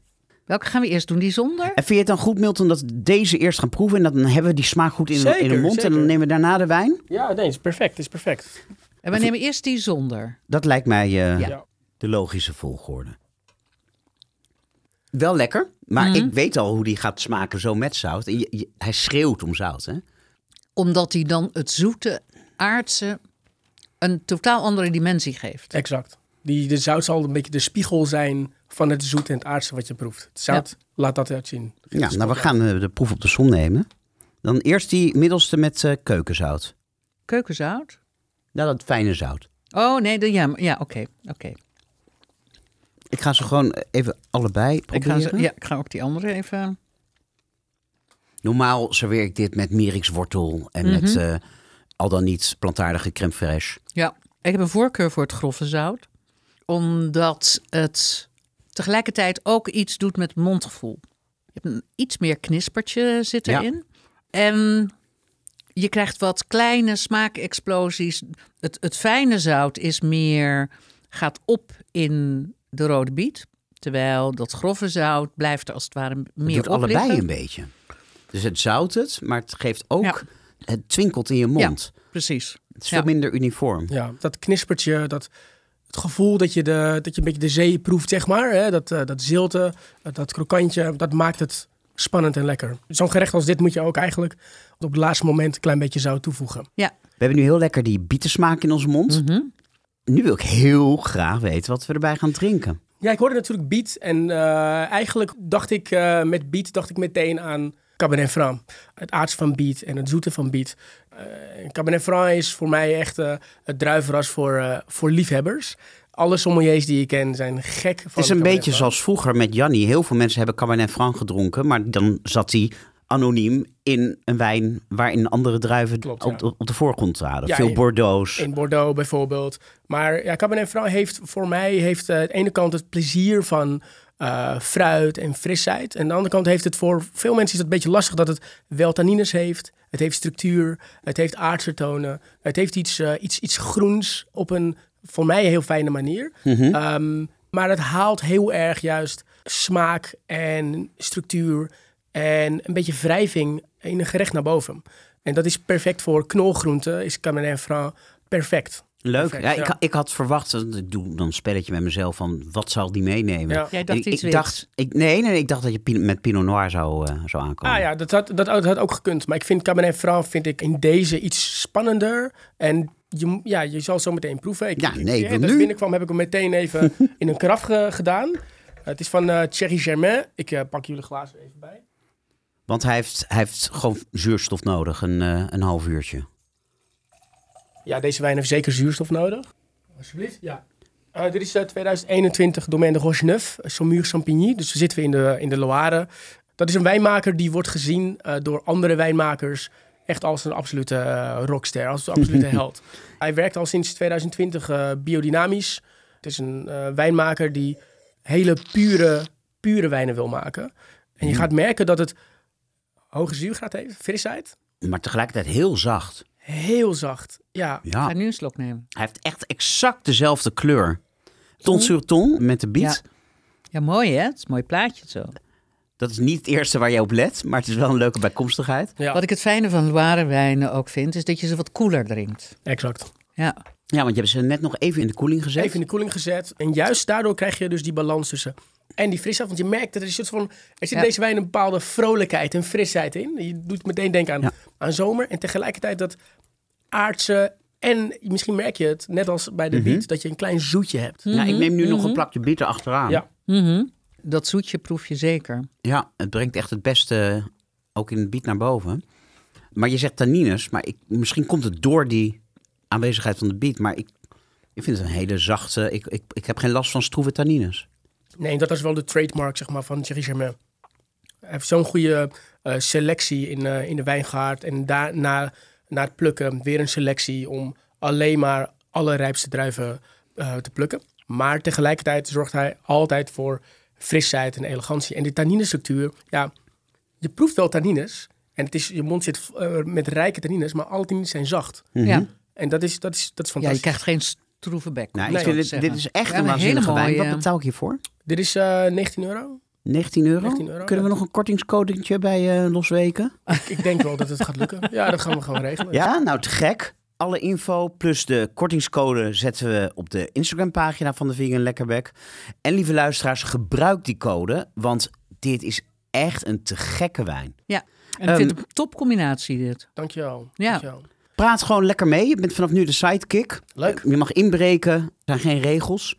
Welke gaan we eerst doen? Die zonder? En vind je het dan goed, Milton, dat we deze eerst gaan proeven... en dat dan hebben we die smaak goed in, in de Zeker, mond... en dan nemen we daarna de wijn? ja nee, het is perfect, het is perfect. En we nemen eerst die zonder. Dat lijkt mij eh, Ja. De logische volgorde. Wel lekker, maar Mhm. ik weet al hoe die gaat smaken zo met zout. En je- je- hij schreeuwt om zout, hè? Omdat die dan het zoete, aardse een totaal andere dimensie geeft. Exact. Die, de zout zal een beetje de spiegel zijn van het zoet en het aardse wat je proeft. Het zout laat dat uitzien. Ja, nou we gaan eh, de proef op de som nemen. Dan eerst die middelste met eh, keukenzout. Keukenzout? Nou, dat fijne zout. Oh nee, de, ja, ja oké. oké. Ik ga ze gewoon even allebei Ik, ga proberen. ze- ja, ik ga ook die andere even... Normaal serveer ik dit met mierikswortel en met Mhm. eh, al dan niet plantaardige crème fraîche. Ja, ik heb een voorkeur voor het grove zout. Omdat het tegelijkertijd ook iets doet met mondgevoel. Je hebt een iets meer knispertje zit Ja. erin. En je krijgt wat kleine smaakexplosies. Het, het fijne zout is meer, gaat op in de rode biet. Terwijl dat grove zout blijft er als het ware Het meer doet op allebei liggen. een beetje. Dus het zout het, maar het geeft ook... Ja. Het twinkelt in je mond. Precies. Het is Ja. veel minder uniform. Ja, dat knispertje, dat, het gevoel dat je, de, dat je een beetje de zee proeft, zeg maar. Hè? Dat, eh, dat zilte, dat, dat krokantje, dat maakt het spannend en lekker. Zo'n gerecht als dit moet je ook eigenlijk op het laatste moment een klein beetje zout toevoegen. We hebben nu heel lekker die bietensmaak in onze mond. Mhm. Nu wil ik heel graag weten wat we erbij gaan drinken. Ja, ik hoorde natuurlijk biet en eh, eigenlijk dacht ik eh, met biet dacht ik meteen aan Cabernet Franc. Het aards van biet en het zoete van biet. Eh, Cabernet Franc is voor mij echt eh, het druivenras voor, eh, voor liefhebbers. Alle sommeliers die ik ken zijn gek van Het is een beetje Franc. zoals vroeger met Jannie. Heel veel mensen hebben Cabernet Franc gedronken, maar dan zat hij anoniem in een wijn waarin andere druiven Klopt, op, ja. op, de voorgrond traden. Ja, Veel in- Bordeaux's. In Bordeaux bijvoorbeeld. Maar ja, Cabernet Franc heeft voor mij heeft, aan de ene kant het plezier van eh, fruit en frisheid. En aan de andere kant heeft het voor veel mensen is het een beetje lastig dat het wel tannines heeft. Het heeft structuur, het heeft aardse tonen. Het heeft iets, eh, iets, iets groens op een voor mij heel fijne manier. Mhm. Ehm, maar het haalt heel erg juist smaak en structuur en een beetje wrijving in een gerecht naar boven. En dat is perfect voor knolgroenten, is Cabernet Franc perfect. Leuk. Perfect, ja, ja. Ik, ik had verwacht, ik doe dan een spelletje met mezelf van wat zal die meenemen. Ja. Jij dacht ik, iets ik wits. dacht, ik, nee, nee, ik dacht dat je pin- met Pinot Noir zou, eh, zou aankomen. Ah ja, dat had, dat, had- had ook gekund. Maar ik vind Cabernet Franc vind ik in deze iets spannender. En je, ja, je zal zo meteen proeven. Ik, Ja, nee, ik wil Als ik nu. binnenkwam heb ik hem meteen even in een karaf ge- gedaan. het is van eh Thierry Germain. Ik eh, pak jullie glazen even bij. Want hij heeft, hij heeft gewoon zuurstof nodig, een, eh, een half uurtje. Ja, deze wijn heeft zeker zuurstof nodig. Alsjeblieft, ja. Eh, dit is eh, 2021 Domaine de Rocheneuf, uh, Saumur Champigny. Dus we zitten in de, in de Loire. Dat is een wijnmaker die wordt gezien eh, door andere wijnmakers echt als een absolute eh, rockster, als een absolute held. Hij werkt al sinds 2020 eh, biodynamisch. Het is een eh, wijnmaker die hele pure, pure wijnen wil maken. En je gaat merken dat het hoge zuurgraad heeft, frisheid. Maar tegelijkertijd heel zacht. Heel zacht. Ja, Ik ga nu een slok nemen. hij heeft echt exact dezelfde kleur. Ton sur ton met de biet. Ja. Ja, mooi hè? Het is een mooi plaatje zo. Dat is niet het eerste waar je op let, maar het is wel een leuke bijkomstigheid. ja. Wat ik het fijne van Loire wijnen ook vind, is dat je ze wat koeler drinkt. exact. Ja, Ja, want je hebt ze net nog even in de koeling gezet. Even in de koeling gezet. En juist daardoor krijg je dus die balans tussen. En die frisheid. Want je merkt dat er, zit van, er zit Ja. deze wijn een bepaalde vrolijkheid en frisheid in. Je doet meteen denken aan, Ja. aan zomer. En tegelijkertijd dat aardse. En misschien merk je het, net als bij de Mhm. biet, dat je een klein zoetje hebt. Ja, ik neem nu nog een mhm. plakje biet erachteraan. Ja. Mhm. dat zoetje proef je zeker. Ja, het brengt echt het beste ook in het biet naar boven. Maar je zegt tannines, maar ik, misschien komt het door die aanwezigheid van de biet. Maar ik, ik vind het een hele zachte... Ik, ik, ik heb geen last van stroeve tannines. Nee, dat is wel de trademark zeg maar, van Thierry Germain. Hij heeft zo'n goede eh, selectie in, eh, in de wijngaard. En daarna na het plukken weer een selectie om alleen maar alle rijpste druiven eh, te plukken. Maar tegelijkertijd zorgt hij altijd voor frisheid en elegantie. En die tanninestructuur, ja, je proeft wel tannines. En het is, je mond zit eh, met rijke tannines, maar alle tannines zijn zacht. Ja. En dat is, dat is, dat is ja, fantastisch. je krijgt geen stroeve bek. Nou, Nee, ik vind dat dit, dit is echt Ja, een waanzinnige wijn. Wat betaal ik hiervoor? Dit is eh 19 euro. 19 euro? 19 euro, Kunnen we ja. nog een kortingscodetje bij eh Losweken? Ik denk wel dat het gaat lukken. Ja, dat gaan we gewoon regelen. Ja, nou te gek. Alle info plus de kortingscode zetten we op de Instagram-pagina van de Vegan Lekkerbek. En lieve luisteraars, gebruik die code, want dit is echt een te gekke wijn. En ik Ehm, vind het een topcombinatie dit. Dankjewel. Ja. Dankjewel. Praat gewoon lekker mee. Je bent vanaf nu de sidekick. Leuk. Je mag inbreken. Er zijn geen regels.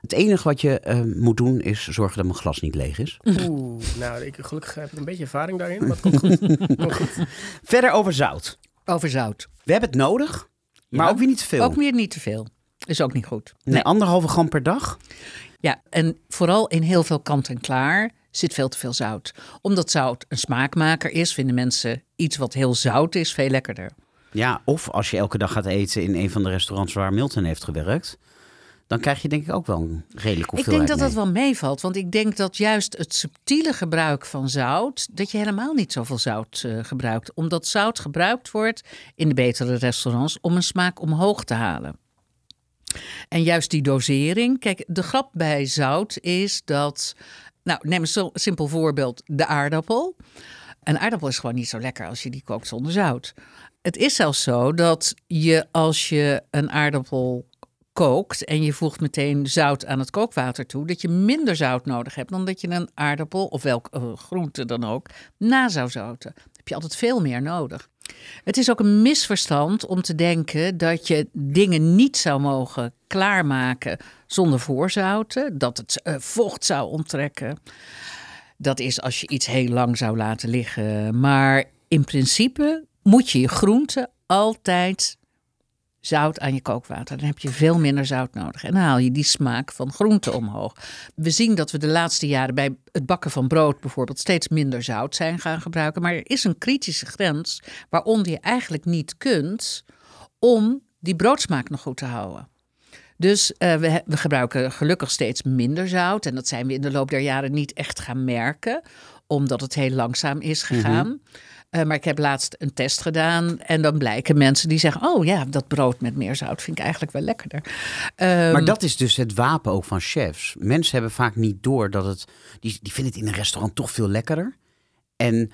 Het enige wat je eh, moet doen is zorgen dat mijn glas niet leeg is. Oeh, nou, ik, gelukkig heb ik een beetje ervaring daarin, maar het komt goed. Komt goed. Verder over zout. Over zout. We hebben het nodig, maar Ja. ook weer niet te veel. Ook weer niet te veel. Is ook niet goed. Nee, anderhalve gram per dag. Ja, en vooral in heel veel kant-en-klaar zit veel te veel zout. Omdat zout een smaakmaker is, vinden mensen iets wat heel zout is veel lekkerder. Ja, of als je elke dag gaat eten in een van de restaurants waar Milton heeft gewerkt, dan krijg je denk ik ook wel een redelijk Ik hoeveelheid denk dat dat wel meevalt, want ik denk dat juist het subtiele gebruik van zout, dat je helemaal niet zoveel zout eh, gebruikt. Omdat zout gebruikt wordt in de betere restaurants om een smaak omhoog te halen. En juist die dosering, kijk, de grap bij zout is dat, nou neem een simpel voorbeeld, de aardappel. Een aardappel is gewoon niet zo lekker als je die kookt zonder zout. Het is zelfs zo dat je als je een aardappel kookt en je voegt meteen zout aan het kookwater toe, dat je minder zout nodig hebt dan dat je een aardappel of welk eh, groente dan ook na zou zouten. Heb je altijd veel meer nodig. Het is ook een misverstand om te denken dat je dingen niet zou mogen klaarmaken zonder voorzouten, dat het eh, vocht zou onttrekken. Dat is als je iets heel lang zou laten liggen. Maar in principe moet je je groenten altijd zout aan je kookwater. Dan heb je veel minder zout nodig. En dan haal je die smaak van groente omhoog. We zien dat we de laatste jaren bij het bakken van brood bijvoorbeeld steeds minder zout zijn gaan gebruiken. Maar er is een kritische grens waaronder je eigenlijk niet kunt om die broodsmaak nog goed te houden. Dus eh, we, we gebruiken gelukkig steeds minder zout. En dat zijn we in de loop der jaren niet echt gaan merken, omdat het heel langzaam is gegaan. Eh, maar ik heb laatst een test gedaan en dan blijken mensen die zeggen: Oh ja, dat brood met meer zout vind ik eigenlijk wel lekkerder. Ehm, Maar dat is dus het wapen ook van chefs. Mensen hebben vaak niet door dat het... Die, die vinden het in een restaurant toch veel lekkerder. En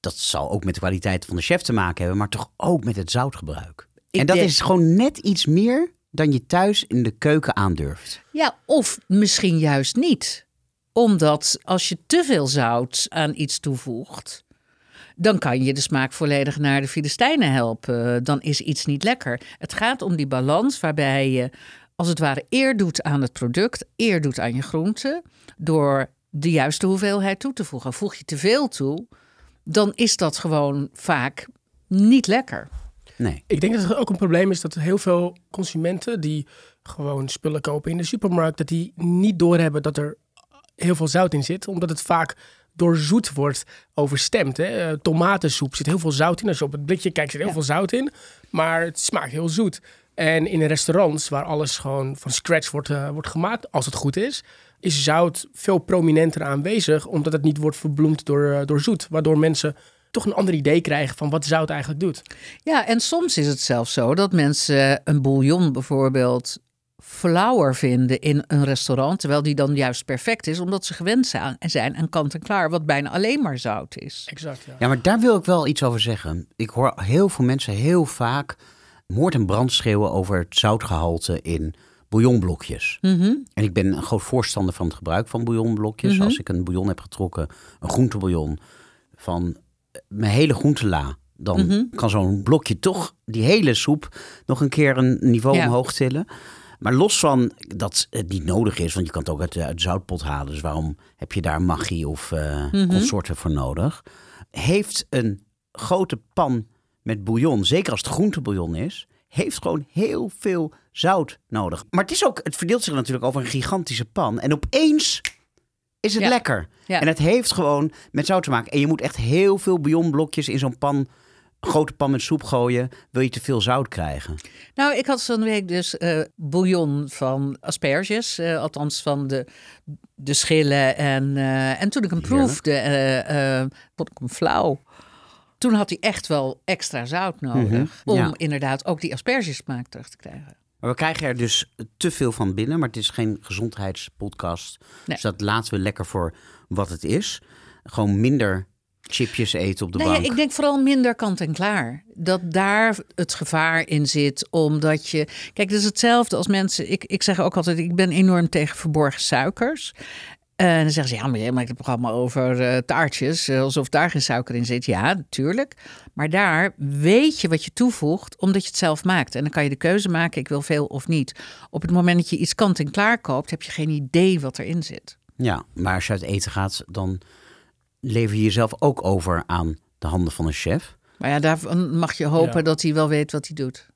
dat zal ook met de kwaliteit van de chef te maken hebben, maar toch ook met het zoutgebruik. Ik en dat denk- is gewoon net iets meer dan je thuis in de keuken aandurft. Ja, of misschien juist niet. Omdat als je te veel zout aan iets toevoegt, dan kan je de smaak volledig naar de Filistijnen helpen. Dan is iets niet lekker. Het gaat om die balans waarbij je als het ware eer doet aan het product, eer doet aan je groente, door de juiste hoeveelheid toe te voegen. Voeg je te veel toe, dan is dat gewoon vaak niet lekker. Nee. Ik denk dat het ook een probleem is dat heel veel consumenten die gewoon spullen kopen in de supermarkt, dat die niet doorhebben dat er heel veel zout in zit, omdat het vaak door zoet wordt overstemd. Hè? Eh, Tomatensoep zit heel veel zout in. Als je op het blikje kijkt, zit heel Ja. veel zout in, maar het smaakt heel zoet. En in restaurants waar alles gewoon van scratch wordt, eh, wordt gemaakt, als het goed is, is zout veel prominenter aanwezig, omdat het niet wordt verbloemd door, eh, door zoet, waardoor mensen toch een ander idee krijgen van wat zout eigenlijk doet. Ja, en soms is het zelfs zo dat mensen een bouillon bijvoorbeeld flauwer vinden in een restaurant, terwijl die dan juist perfect is, omdat ze gewend zijn zijn aan kant-en-klaar, wat bijna alleen maar zout is. Exact, ja. Ja, maar daar wil ik wel iets over zeggen. Ik hoor heel veel mensen heel vaak moord en brand schreeuwen over het zoutgehalte in bouillonblokjes. Mhm. En ik ben een groot voorstander van het gebruik van bouillonblokjes. Mhm. Als ik een bouillon heb getrokken, een groentebouillon van eh, mijn hele groentela, dan Mhm. kan zo'n blokje toch die hele soep nog een keer een niveau Ja. omhoog tillen. Maar los van dat het niet nodig is, want je kan het ook uit de, uit de zoutpot halen. Dus waarom heb je daar magie of eh, Mhm. consorten voor nodig? Heeft een grote pan met bouillon, zeker als het groentebouillon is, heeft gewoon heel veel zout nodig. Maar het, is ook, het verdeelt zich natuurlijk over een gigantische pan. En opeens is het Ja. lekker. Ja. En het heeft gewoon met zout te maken. En je moet echt heel veel bouillonblokjes in zo'n pan, grote pan met soep gooien. Wil je te veel zout krijgen? Nou, ik had van week dus eh, bouillon van asperges, eh, althans van de, de schillen. En, eh, en toen ik hem proefde, vond ik hem flauw. Toen had hij echt wel extra zout nodig Mhm, om ja. inderdaad ook die aspergesmaak terug te krijgen. Maar we krijgen er dus te veel van binnen. Maar het is geen gezondheidspodcast. Nee. Dus dat laten we lekker voor wat het is. Gewoon minder chipjes eten op de Nou ja, bank. ik denk vooral minder kant en klaar. Dat daar het gevaar in zit, omdat je... Kijk, het is hetzelfde als mensen... Ik, ik zeg ook altijd, ik ben enorm tegen verborgen suikers. En dan zeggen ze, ja, maar je maakt het programma over eh, taartjes, eh, alsof daar geen suiker in zit. Ja, natuurlijk. Maar daar weet je wat je toevoegt, omdat je het zelf maakt. En dan kan je de keuze maken, ik wil veel of niet. Op het moment dat je iets kant-en-klaar koopt, heb je geen idee wat erin zit. Ja, maar als je uit eten gaat, dan lever je jezelf ook over aan de handen van een chef. Maar ja, daarvan mag je hopen Ja. dat hij wel weet wat hij doet.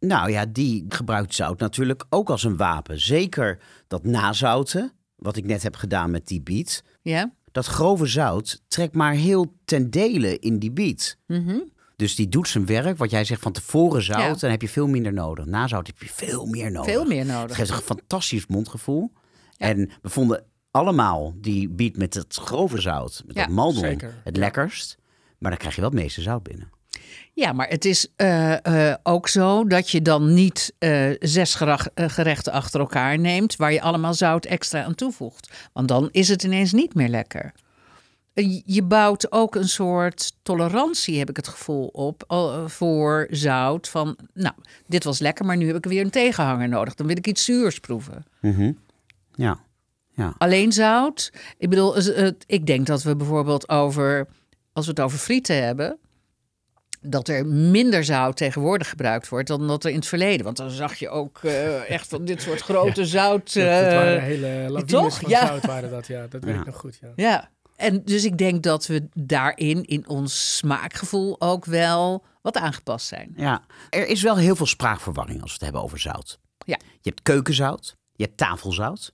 Nou ja, die gebruikt zout natuurlijk ook als een wapen. Zeker dat nazouten, wat ik net heb gedaan met die biet. Ja? Dat grove zout trekt maar heel ten dele in die biet. Mhm. Dus die doet zijn werk. Wat jij zegt van tevoren zout, Ja. dan heb je veel minder nodig. Nazout heb je veel meer nodig. Veel meer Het nodig. geeft een fantastisch mondgevoel. En we vonden allemaal die biet met het grove zout, met Ja, dat maldon, het lekkerst. Maar dan krijg je wel het meeste zout binnen. Ja, maar het is eh, eh, ook zo dat je dan niet eh, zes gerechten achter elkaar neemt... waar je allemaal zout extra aan toevoegt. Want dan is het ineens niet meer lekker. Je bouwt ook een soort tolerantie, heb ik het gevoel, op voor zout. Van, nou, dit was lekker, maar nu heb ik weer een tegenhanger nodig. Dan wil ik iets zuurs proeven. Ja, ja. Alleen zout. Ik bedoel, ik denk dat we bijvoorbeeld over, als we het over frieten hebben, dat er minder zout tegenwoordig gebruikt wordt dan dat er in het verleden. Want dan zag je ook eh, echt van dit soort grote zout. Dat, dat waren hele lawines toch? van Ja. zout waren dat, ja. Dat weet ik nog goed, ja. ja. En dus ik denk dat we daarin, in ons smaakgevoel, ook wel wat aangepast zijn. ja. Er is wel heel veel spraakverwarring als we het hebben over zout. Ja. Je hebt keukenzout, je hebt tafelzout.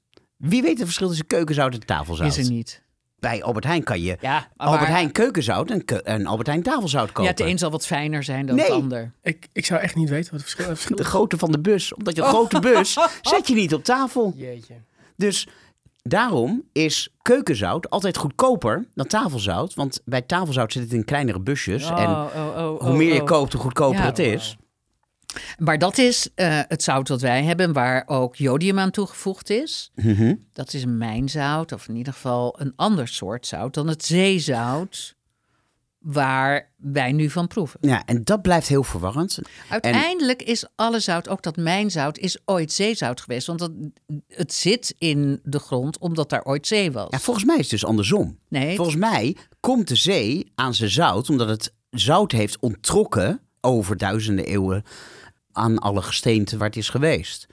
Wie weet het verschil tussen keukenzout en tafelzout? Is er niet. Bij Albert Heijn kan je Ja, maar- Albert Heijn keukenzout en, Albert Heijn tafelzout kopen. Ja, het een zal wat fijner zijn dan Nee. het ander. Ik, ik zou echt niet weten wat het verschil, het verschil De is. grootte van de bus. Omdat je een grote bus zet je niet op tafel. Jeetje. Dus daarom is keukenzout altijd goedkoper dan tafelzout. Want bij tafelzout zit het in kleinere busjes. en Oh, oh, oh, hoe oh, meer je oh. koopt, hoe goedkoper Ja. het is. Maar dat is eh, het zout dat wij hebben, waar ook jodium aan toegevoegd is. Mhm. Dat is een mijnzout, of in ieder geval een ander soort zout dan het zeezout waar wij nu van proeven. Ja, en dat blijft heel verwarrend. Uiteindelijk is alle zout, ook dat mijnzout, is ooit zeezout geweest. Want dat, het zit in de grond omdat daar ooit zee was. Ja, volgens mij is het dus andersom. nee, Volgens mij komt de zee aan zijn zout omdat het zout heeft onttrokken over duizenden eeuwen aan alle gesteenten waar het is geweest.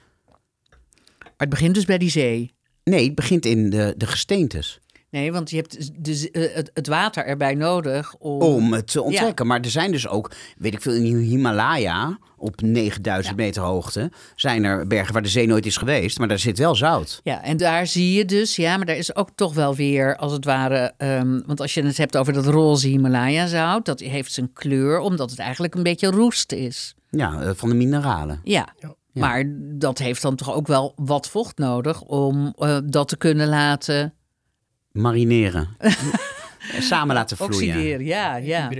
maar het begint dus bij die zee. Nee, het begint in de, de gesteentes. Nee, want je hebt de, eh, het, het water erbij nodig om... Om het te onttrekken. Maar er zijn dus ook, weet ik veel, in Himalaya op 9000 meter hoogte... zijn er bergen waar de zee nooit is geweest, maar daar zit wel zout. Ja, en daar zie je dus, ja, maar daar is ook toch wel weer, als het ware, ehm, want als je het hebt over dat roze Himalaya-zout, dat heeft zijn kleur, omdat het eigenlijk een beetje roest is. Ja, eh, van de mineralen. Ja, Ja. maar dat heeft dan toch ook wel wat vocht nodig om eh, dat te kunnen laten Marineren. Samen laten vloeien. oxideren. Ja, ja.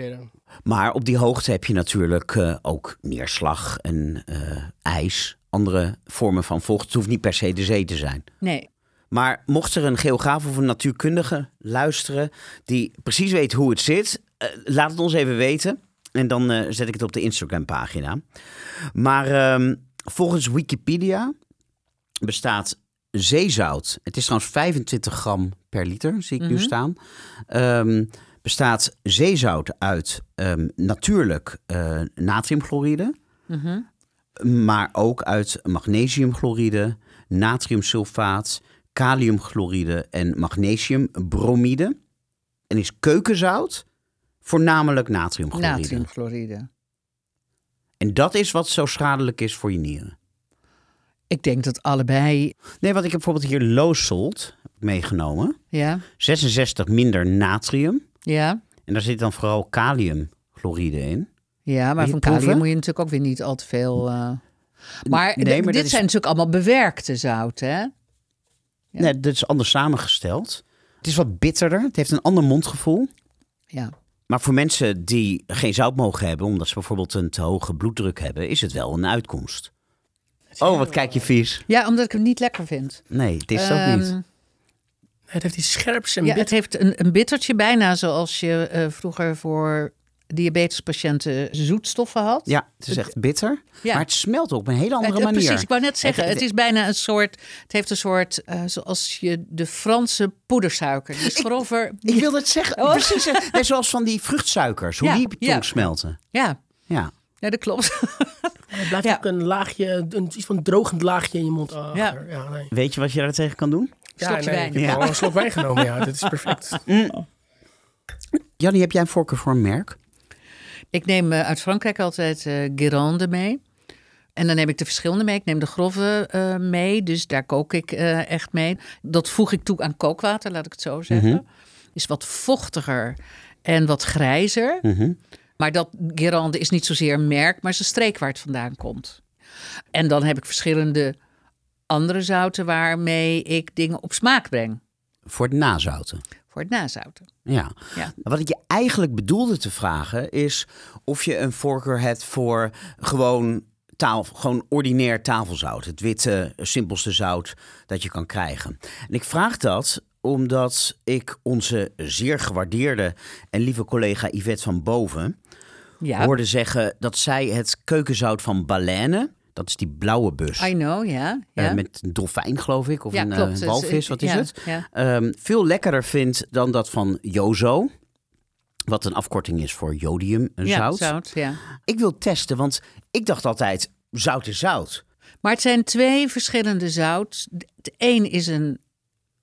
Maar op die hoogte heb je natuurlijk eh, ook neerslag en eh, ijs. Andere vormen van vocht. Het hoeft niet per se de zee te zijn. Nee, Maar mocht er een geograaf of een natuurkundige luisteren die precies weet hoe het zit, laat het ons even weten. En dan eh, zet ik het op de Instagram-pagina. Maar ehm, volgens Wikipedia bestaat zeezout. Het is trouwens 25 gram per liter, zie ik nu staan. Ehm, bestaat zeezout uit ehm, natuurlijk eh, natriumchloride, maar ook uit magnesiumchloride, natriumsulfaat, kaliumchloride en magnesiumbromide. En is keukenzout voornamelijk natriumchloride. natriumchloride. En dat is wat zo schadelijk is voor je nieren. Ik denk dat allebei, Nee, want ik heb bijvoorbeeld hier low salt meegenomen. ja, 66 minder natrium. ja. En daar zit dan vooral kaliumchloride in. Ja, maar van proeven? kalium moet je natuurlijk ook weer niet al te veel... eh, Maar, Nee, dit is- zijn natuurlijk allemaal bewerkte zouten, hè? Ja. Nee, dat is anders samengesteld. Het is wat bitterder. Het heeft een ander mondgevoel. Ja. Maar voor mensen die geen zout mogen hebben, omdat ze bijvoorbeeld een te hoge bloeddruk hebben, is het wel een uitkomst. Oh, wat kijk je vies. ja, omdat ik hem niet lekker vind. Nee, het is dat Ehm, niet. Het heeft iets scherps en Ja, het heeft een, een bittertje bijna zoals je eh, vroeger voor diabetespatiënten zoetstoffen had. Ja, het is echt bitter. Ja. Maar het smelt op een hele andere Het- het- manier. Precies, ik wou net zeggen, Het- het, is bijna een soort, het heeft een soort, eh, zoals je de Franse poedersuiker, die is grover. Ik wilde het zeggen. Oh. Precies. Net zoals van die vruchtsuikers. Hoe Ja, die ja. tong smelten. Ja, Ja. ja, dat klopt. Er blijft Ja. ook een laagje, een, iets van drogend laagje in je mond achter. Ja. Ja, nee. Weet je wat je daar tegen kan doen? Ja, Slokje nee, wijn. Ik heb Ja. al een slok wijn genomen, ja. Dit is perfect. Jannie, heb jij een voorkeur voor een merk? Ik neem eh, uit Frankrijk altijd Guérande mee. En dan neem ik de verschillende mee. Ik neem de grove eh, mee, dus daar kook ik echt mee. Dat voeg ik toe aan kookwater, laat ik het zo zeggen. Is wat vochtiger en wat grijzer. Mhm. Maar dat Guérande is niet zozeer een merk, maar is een streek waar het vandaan komt. En dan heb ik verschillende andere zouten waarmee ik dingen op smaak breng. Voor het nazouten. Voor het nazouten. Ja. Ja. Wat ik je eigenlijk bedoelde te vragen is of je een voorkeur hebt voor gewoon, tafel, gewoon ordinair tafelzout. Het witte, simpelste zout dat je kan krijgen. En ik vraag dat omdat ik onze zeer gewaardeerde en lieve collega Yvette van Boven Ja, hoorde zeggen dat zij het keukenzout van Baleine, dat is die blauwe bus, I know, ja. eh, met een dolfijn geloof ik, of ja, een eh, klopt. Walvis, wat is ja, het? Ja. Ehm, veel lekkerder vindt dan dat van Jozo. Wat een afkorting is voor jodium Ja, zout. zout, ja. Ik wil testen, want ik dacht altijd zout is zout. Maar het zijn twee verschillende zout. Het een is een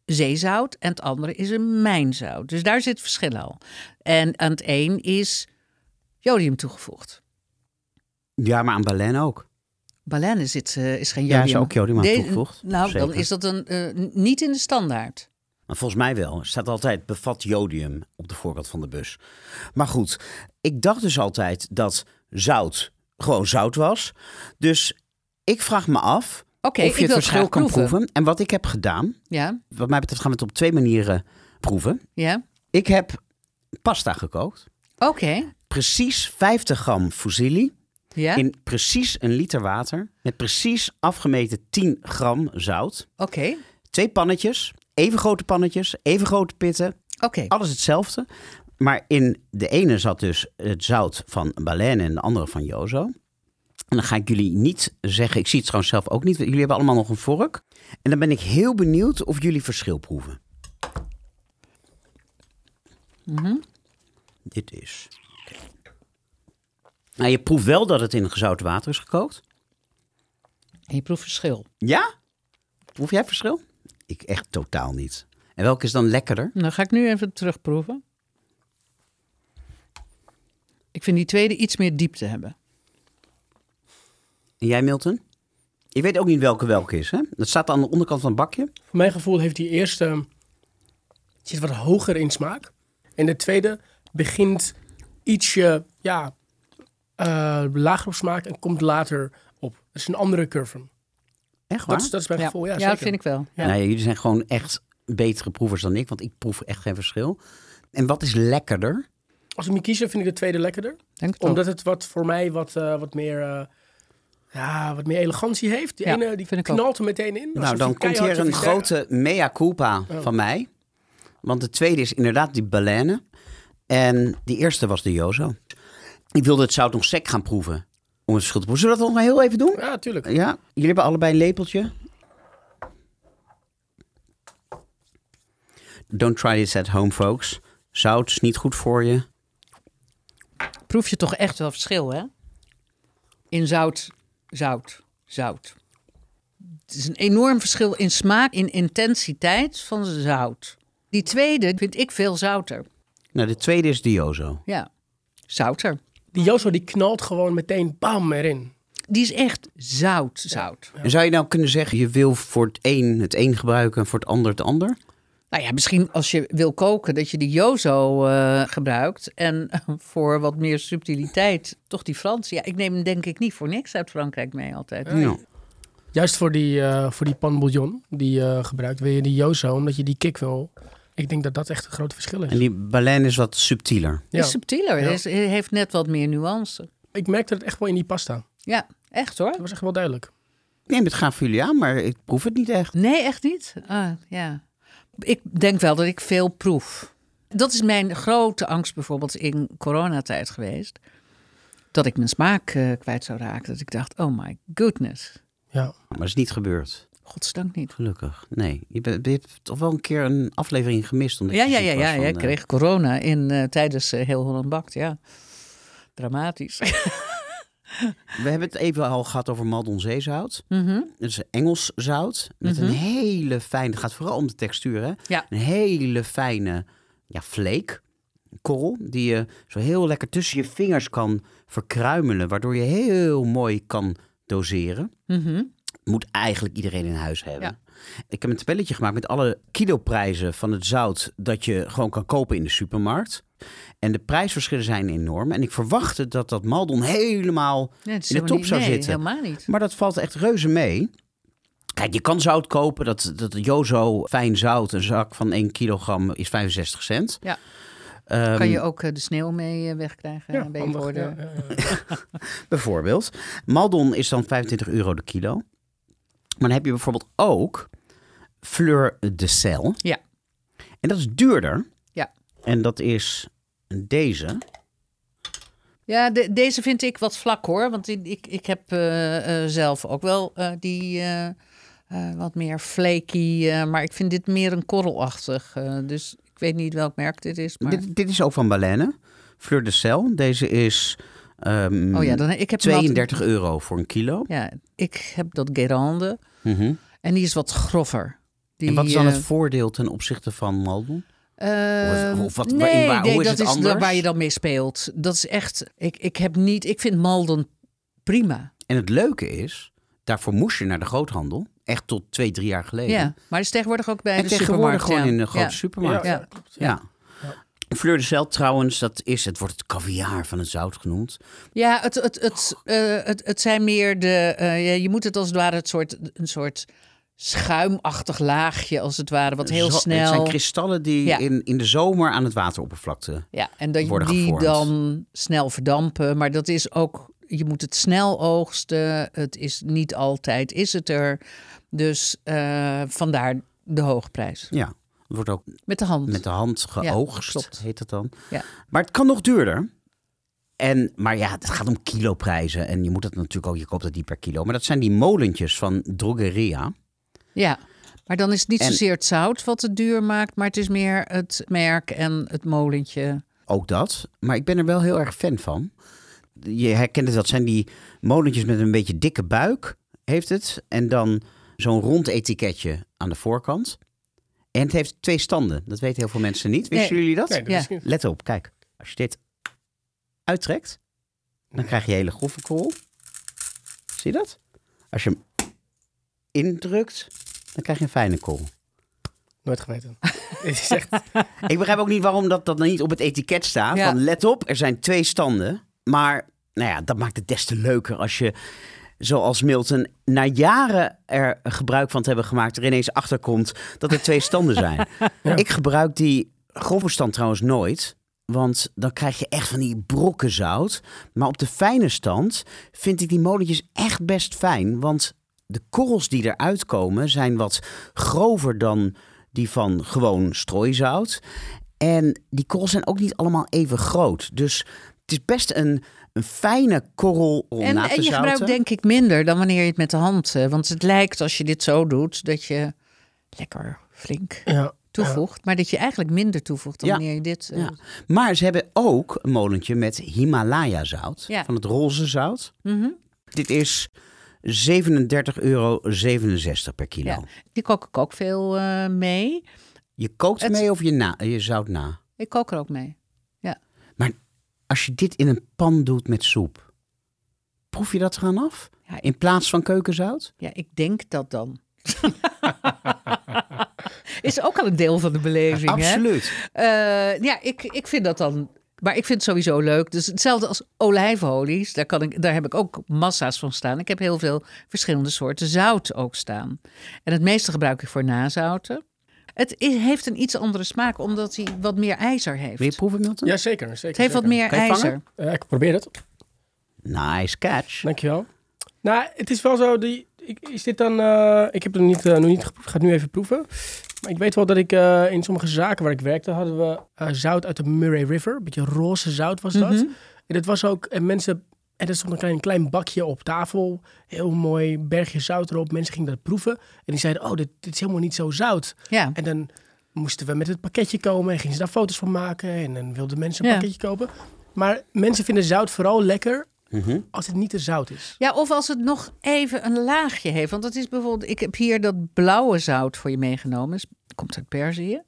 zeezout en het andere is een mijnzout. Dus daar zit verschil al. En aan het een is jodium toegevoegd. Ja, maar aan Baleine ook. Baleine zit, eh, is geen Ja, jodium. is ook jodium Nee, toegevoegd. Nou, dan is dat een, eh, niet in de standaard. Volgens mij wel. Er staat altijd bevat jodium op de voorkant van de bus. Maar goed, ik dacht dus altijd dat zout gewoon zout was. Dus ik vraag me af of je het verschil kan proeven. proeven. En wat ik heb gedaan, Ja, wat mij betreft gaan we het op twee manieren proeven. ja. Ik heb pasta gekookt. Oké, Precies 50 gram fusilli. Ja. In precies een liter water. Met precies afgemeten 10 gram zout. Oké, Twee pannetjes. Even grote pannetjes. Even grote pitten. oké. Alles hetzelfde. Maar in de ene zat dus het zout van Baleine en de andere van Jozo. En dan ga ik jullie niet zeggen, ik zie het trouwens zelf ook niet. Jullie hebben allemaal nog een vork. En dan ben ik heel benieuwd of jullie verschil proeven. Dit is. Nou, je proeft wel dat het in gezouten water is gekookt. En je proeft verschil. Ja? Proef jij verschil? Ik echt totaal niet. En welke is dan lekkerder? Dan ga ik nu even terugproeven. Ik vind die tweede iets meer diepte hebben. En jij, Milton? Ik weet ook niet welke welke is, hè? Dat staat aan de onderkant van het bakje. Voor mijn gevoel heeft die eerste zit wat hoger in smaak. En de tweede begint ietsje ja, eh, lager op smaak en komt later op. Dat is een andere curve. Echt waar? Dat is, dat is mijn Ja, gevoel, ja, ja, zeker. dat vind ik wel. Ja. Nee, jullie zijn gewoon echt betere proevers dan ik, want ik proef echt geen verschil. En wat is lekkerder? Als ik moet kiezen, vind ik de tweede lekkerder. Denk het wel. Omdat het wat voor mij wat, eh, wat meer... eh, ja, wat meer elegantie heeft. Die Ja, ene die vind ik ook. knalt er meteen in. nou, dan komt hier een grote mea culpa Oh. van mij. Want de tweede is inderdaad die Baleine. En die eerste was de Jozo. Ik wilde het zout nog sec gaan proeven. Om het verschil te proeven. Zullen we dat nog maar heel even doen? Ja, tuurlijk. Ja, jullie hebben allebei een lepeltje. Don't try this at home, folks. Zout is niet goed voor je. Proef je toch echt wel verschil, hè? In zout, zout, zout. Het is een enorm verschil in smaak, in intensiteit van zout. Die tweede vind ik veel zouter. Nou, de tweede is de Jozo. Ja, zouter. Die Jozo die knalt gewoon meteen bam erin. Die is echt zout, zout. En zou je nou kunnen zeggen, je wil voor het een het een gebruiken en voor het ander het ander? Nou ja, misschien als je wil koken dat je die Jozo eh, gebruikt. En voor wat meer subtiliteit toch die Frans. Ja, ik neem hem denk ik niet voor niks uit Frankrijk mee altijd. Nou, Juist voor die, eh voor die pan bouillon die je gebruikt, wil je die Jozo, omdat je die kick wil. Ik denk dat dat echt een groot verschil is. en die Baleine is wat subtieler. Ja. is subtieler, Ja. is, heeft net wat meer nuance. Ik merkte het echt wel in die pasta. Ja, echt hoor. Dat was echt wel duidelijk. Ik neem het graag voor jullie aan, maar ik proef het niet echt. Nee, echt niet? Ah, ja. Ik denk wel dat ik veel proef. Dat is mijn grote angst bijvoorbeeld in coronatijd geweest. Dat ik mijn smaak eh, kwijt zou raken. Dat ik dacht, oh my goodness. Ja. Maar dat is niet gebeurd. Godsdank niet. Gelukkig. Nee. Je, bent- je hebt toch wel een keer een aflevering gemist. Omdat Ja, je ja, ja, ja, van, ja. Ik eh, kreeg corona in, eh, tijdens eh, Heel Holland Bakt, ja. Dramatisch. We hebben het even al gehad over Maldon zeezout. Mhm. Dat is Engels zout. Met Mhm. een hele fijne, het gaat vooral om de textuur hè. Ja. Een hele fijne ja, flake, korrel. Die je zo heel lekker tussen je vingers kan verkruimelen. Waardoor je heel mooi kan doseren. Mhm. Moet eigenlijk iedereen in huis hebben. Ja. Ik heb een tabelletje gemaakt met alle kiloprijzen van het zout dat je gewoon kan kopen in de supermarkt. En de prijsverschillen zijn enorm. En ik verwachtte dat dat Maldon helemaal Ja, in de top niet- zou nee, zitten. helemaal niet. Maar dat valt echt reuze mee. Kijk, je kan zout kopen. Dat, dat Jozo fijn zout, een zak van 1 kilogram, is 65 cent. Ja. Ehm, Kan je ook eh, de sneeuw mee eh, wegkrijgen Ja, handig, voordeur? ja, ja, ja. Bijvoorbeeld. Maldon is dan 25 euro de kilo. Maar dan heb je bijvoorbeeld ook Fleur de Sel. Ja. En dat is duurder. Ja. En dat is deze. Ja, de- deze vind ik wat vlak hoor. Want ik, ik, heb eh, eh, zelf ook wel eh, die wat meer flaky. maar ik vind dit meer een korrelachtig. dus ik weet niet welk merk dit is. Maar... Dit, dit is ook van Baleine. Fleur de Sel. Deze is ehm, oh ja, dan, ik heb wat- 32 euro voor een kilo. ja, ik heb dat Guérande. Mhm. En die is wat grover. Die, en wat is dan het eh, voordeel ten opzichte van Maldon? Of- of wat- nee, waar- hoe is dat het is anders? waar je dan mee speelt. Dat is echt. Ik, ik heb niet. Ik vind Malden prima. En het leuke is, daarvoor moest je naar de groothandel. Echt tot twee, drie jaar geleden. Ja, maar is tegenwoordig ook bij en de tegenwoordig supermarkt. gewoon ja. in de grote Ja. supermarkt. Ja, Ja. Fleur de Sel trouwens, dat is, het wordt het caviar van het zout genoemd. Ja, het, het, het, eh, het, het zijn meer de. eh, je moet het als het ware het soort, een soort schuimachtig laagje, als het ware, wat heel Zo- snel. Het zijn kristallen die Ja. in, in de zomer aan het wateroppervlakte. ja, en dat worden die gevormd. dan snel verdampen. Maar dat is ook. Je moet het snel oogsten. Het is niet altijd, is het er. Dus eh, vandaar de hoogprijs. Ja, wordt ook Met de hand. met de hand geoogst, heet het dan. Ja. Maar het kan nog duurder. En, maar ja, het gaat om kiloprijzen. En je moet het natuurlijk ook, je koopt het niet per kilo. Maar dat zijn die molentjes van Drogeria. Ja, maar dan is het niet En- zozeer het zout wat het duur maakt, maar het is meer het merk en het molentje. Ook dat. Maar ik ben er wel heel erg fan van. Je herkent het, dat zijn die molentjes met een beetje dikke buik, heeft het. En dan zo'n rond etiketje aan de voorkant. En het heeft twee standen. Dat weten heel veel mensen niet. Wisten Nee. jullie dat? Nee, dat Ja. Let op, kijk. Als je dit uittrekt, dan krijg je hele grove korrel. Zie je dat? Als je hem indrukt, dan krijg je een fijne korrel. Nooit geweten. Echt... Ik begrijp ook niet waarom dat, dat dan niet op het etiket staat. Ja. Van let op, er zijn twee standen. Maar nou ja, dat maakt het des te leuker als je, zoals Milton, na jaren er gebruik van te hebben gemaakt, er ineens achterkomt dat er twee standen zijn. Ik gebruik die grove stand trouwens nooit. Want dan krijg je echt van die brokken zout. Maar op de fijne stand vind ik die molentjes echt best fijn. Want de korrels die eruit komen zijn wat grover dan die van gewoon strooizout. En die korrels zijn ook niet allemaal even groot. Dus het is best een, een fijne korrel om En, na te en je zouten. gebruikt denk ik minder dan wanneer je het met de hand. eh, Want het lijkt als je dit zo doet dat je lekker flink Ja. toevoegt. Maar dat je eigenlijk minder toevoegt dan Ja. wanneer je dit... eh, Ja. Maar ze hebben ook een molentje met Himalaya zout. Ja. Van het roze zout. mhm. Dit is 37,67 euro per kilo. Ja. Die kook ik ook veel eh, mee. Je kookt Het- mee of je, na, je zout na. Ik kook er ook mee. Als je dit in een pan doet met soep, proef je dat eraan af? Ja, In plaats van keukenzout? Ja, ik denk dat dan. Is ook al een deel van de beleving, hè? Absoluut. Eh, ja, ik, ik vind dat dan. Maar ik vind het sowieso leuk. Dus hetzelfde als olijfolies. Daar, kan ik, daar heb ik ook massa's van staan. Ik heb heel veel verschillende soorten zout ook staan. En het meeste gebruik ik voor nazouten. Het heeft een iets andere smaak, omdat hij wat meer ijzer heeft. Wil je proeven, Milton? Ja, zeker. zeker het heeft wat meer Kan je ijzer. Ja, ik probeer het. Nice catch. Dankjewel. Nou, het is wel zo. Die, ik- is dit dan... eh, ik heb het nog niet, eh, nog niet geproefd. Ik ga het nu even proeven. Maar ik weet wel dat ik eh, in sommige zaken waar ik werkte, hadden we eh, zout uit de Murray River. Een beetje roze zout was dat. Mhm. En het was ook, en mensen, en er stond een klein, klein bakje op tafel. Heel mooi bergje zout erop. Mensen gingen dat proeven. En die zeiden, oh, dit, dit is helemaal niet zo zout. Ja. En dan moesten we met het pakketje komen en gingen ze daar foto's van maken. En dan wilden mensen een Ja. pakketje kopen. Maar mensen vinden zout vooral lekker Mhm. als het niet te zout is. Ja, of als het nog even een laagje heeft. Want dat is bijvoorbeeld, ik heb hier dat blauwe zout voor je meegenomen. Het komt uit Perzië.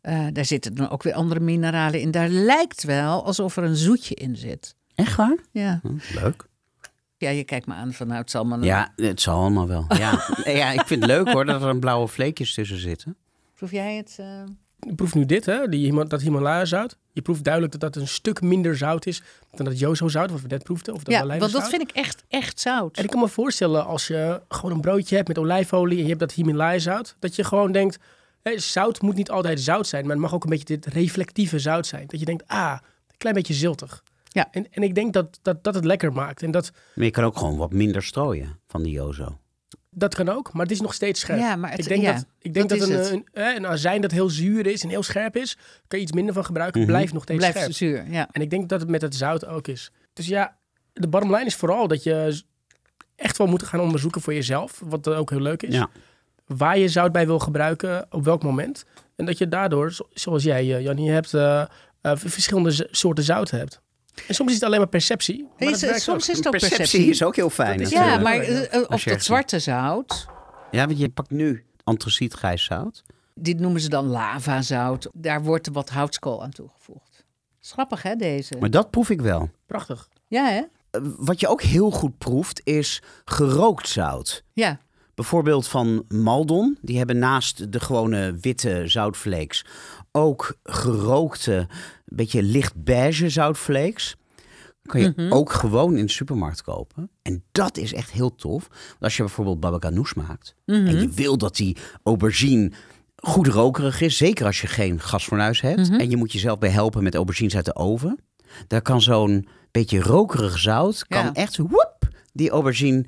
Eh, daar zitten dan ook weer andere mineralen in. Daar lijkt wel alsof er een zoetje in zit. Echt waar? Ja, Hm, Leuk. ja je kijkt me aan van nou, het zal maar... Ja, het zal allemaal wel. Ja. ja, ik vind het leuk hoor dat er een blauwe vleekjes tussen zitten. Proef jij het? eh? Je proeft nu dit, hè, die, dat Himalaya zout. Je proeft duidelijk dat dat een stuk minder zout is dan dat Jozo zout, wat we net proefden. Of dat Ja, want dat vind ik echt, echt zout. En ik kan me voorstellen als je gewoon een broodje hebt met olijfolie en je hebt dat Himalaya zout, dat je gewoon denkt, hè, zout moet niet altijd zout zijn, maar het mag ook een beetje dit reflectieve zout zijn. Dat je denkt, ah, een klein beetje ziltig. Ja. En, en ik denk dat, dat dat het lekker maakt. En dat, Maar je kan ook gewoon wat minder strooien van die Jozo. dat kan ook, maar het is nog steeds scherp. Ja, maar het- ik denk ja, dat, ik denk dat een, een, hè, een azijn dat heel zuur is en heel scherp is, kan je iets minder van gebruiken, Mhm. blijft nog steeds Blijft scherp. zuur, ja. En ik denk dat het met het zout ook is. Dus ja, de bottom line is vooral dat je echt wel moet gaan onderzoeken voor jezelf. Wat ook heel leuk is. Ja. Waar je zout bij wil gebruiken, op welk moment. En dat je daardoor, zo- zoals jij, eh, Jannie, hebt, eh, eh, verschillende soorten zout hebt. En soms is het alleen maar perceptie. Maar Is soms ook. is het ook Perceptie, perceptie. is ook heel fijn. Dat is- Ja, maar eh, of Perceptie. dat zwarte zout, Ja, want je pakt nu antraciet grijs zout. dit noemen ze dan lavazout. Daar wordt wat houtskool aan toegevoegd. Grappig hè, deze? Maar dat proef ik wel. Prachtig. Ja hè? Eh, Wat je ook heel goed proeft is gerookt zout. Ja. Bijvoorbeeld van Maldon. Die hebben naast de gewone witte zoutvlees ook gerookte, beetje licht beige zoutvlees. Kan je Mhm. ook gewoon in de supermarkt kopen. En dat is echt heel tof. Want als je bijvoorbeeld baba ganoush maakt Mhm. en je wil dat die aubergine goed rokerig is, zeker als je geen gasfornuis hebt Mhm. en je moet jezelf bij helpen met aubergines uit de oven, daar kan zo'n beetje rokerig zout kan Ja. echt woep, die aubergine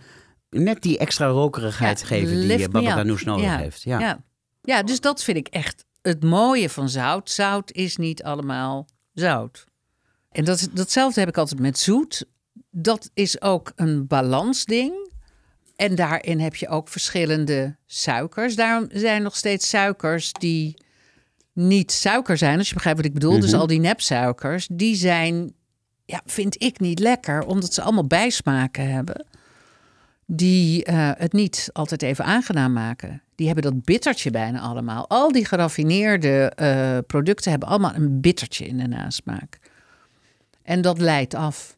net die extra rokerigheid Ja, geven die je me baba up. ganoush nodig Ja, heeft. Ja. ja, dus dat vind ik echt het mooie van zout. Zout is niet allemaal zout. En dat, datzelfde heb ik altijd met zoet. Dat is ook een balansding. En daarin heb je ook verschillende suikers. Daarom zijn nog steeds suikers die niet suiker zijn, als je begrijpt wat ik bedoel. Dus Mhm. al die nepsuikers, die zijn, ja, vind ik niet lekker, omdat ze allemaal bijsmaken hebben die eh, het niet altijd even aangenaam maken. Die hebben dat bittertje bijna allemaal. Al die geraffineerde eh, producten hebben allemaal een bittertje in de nasmaak. En dat leidt af.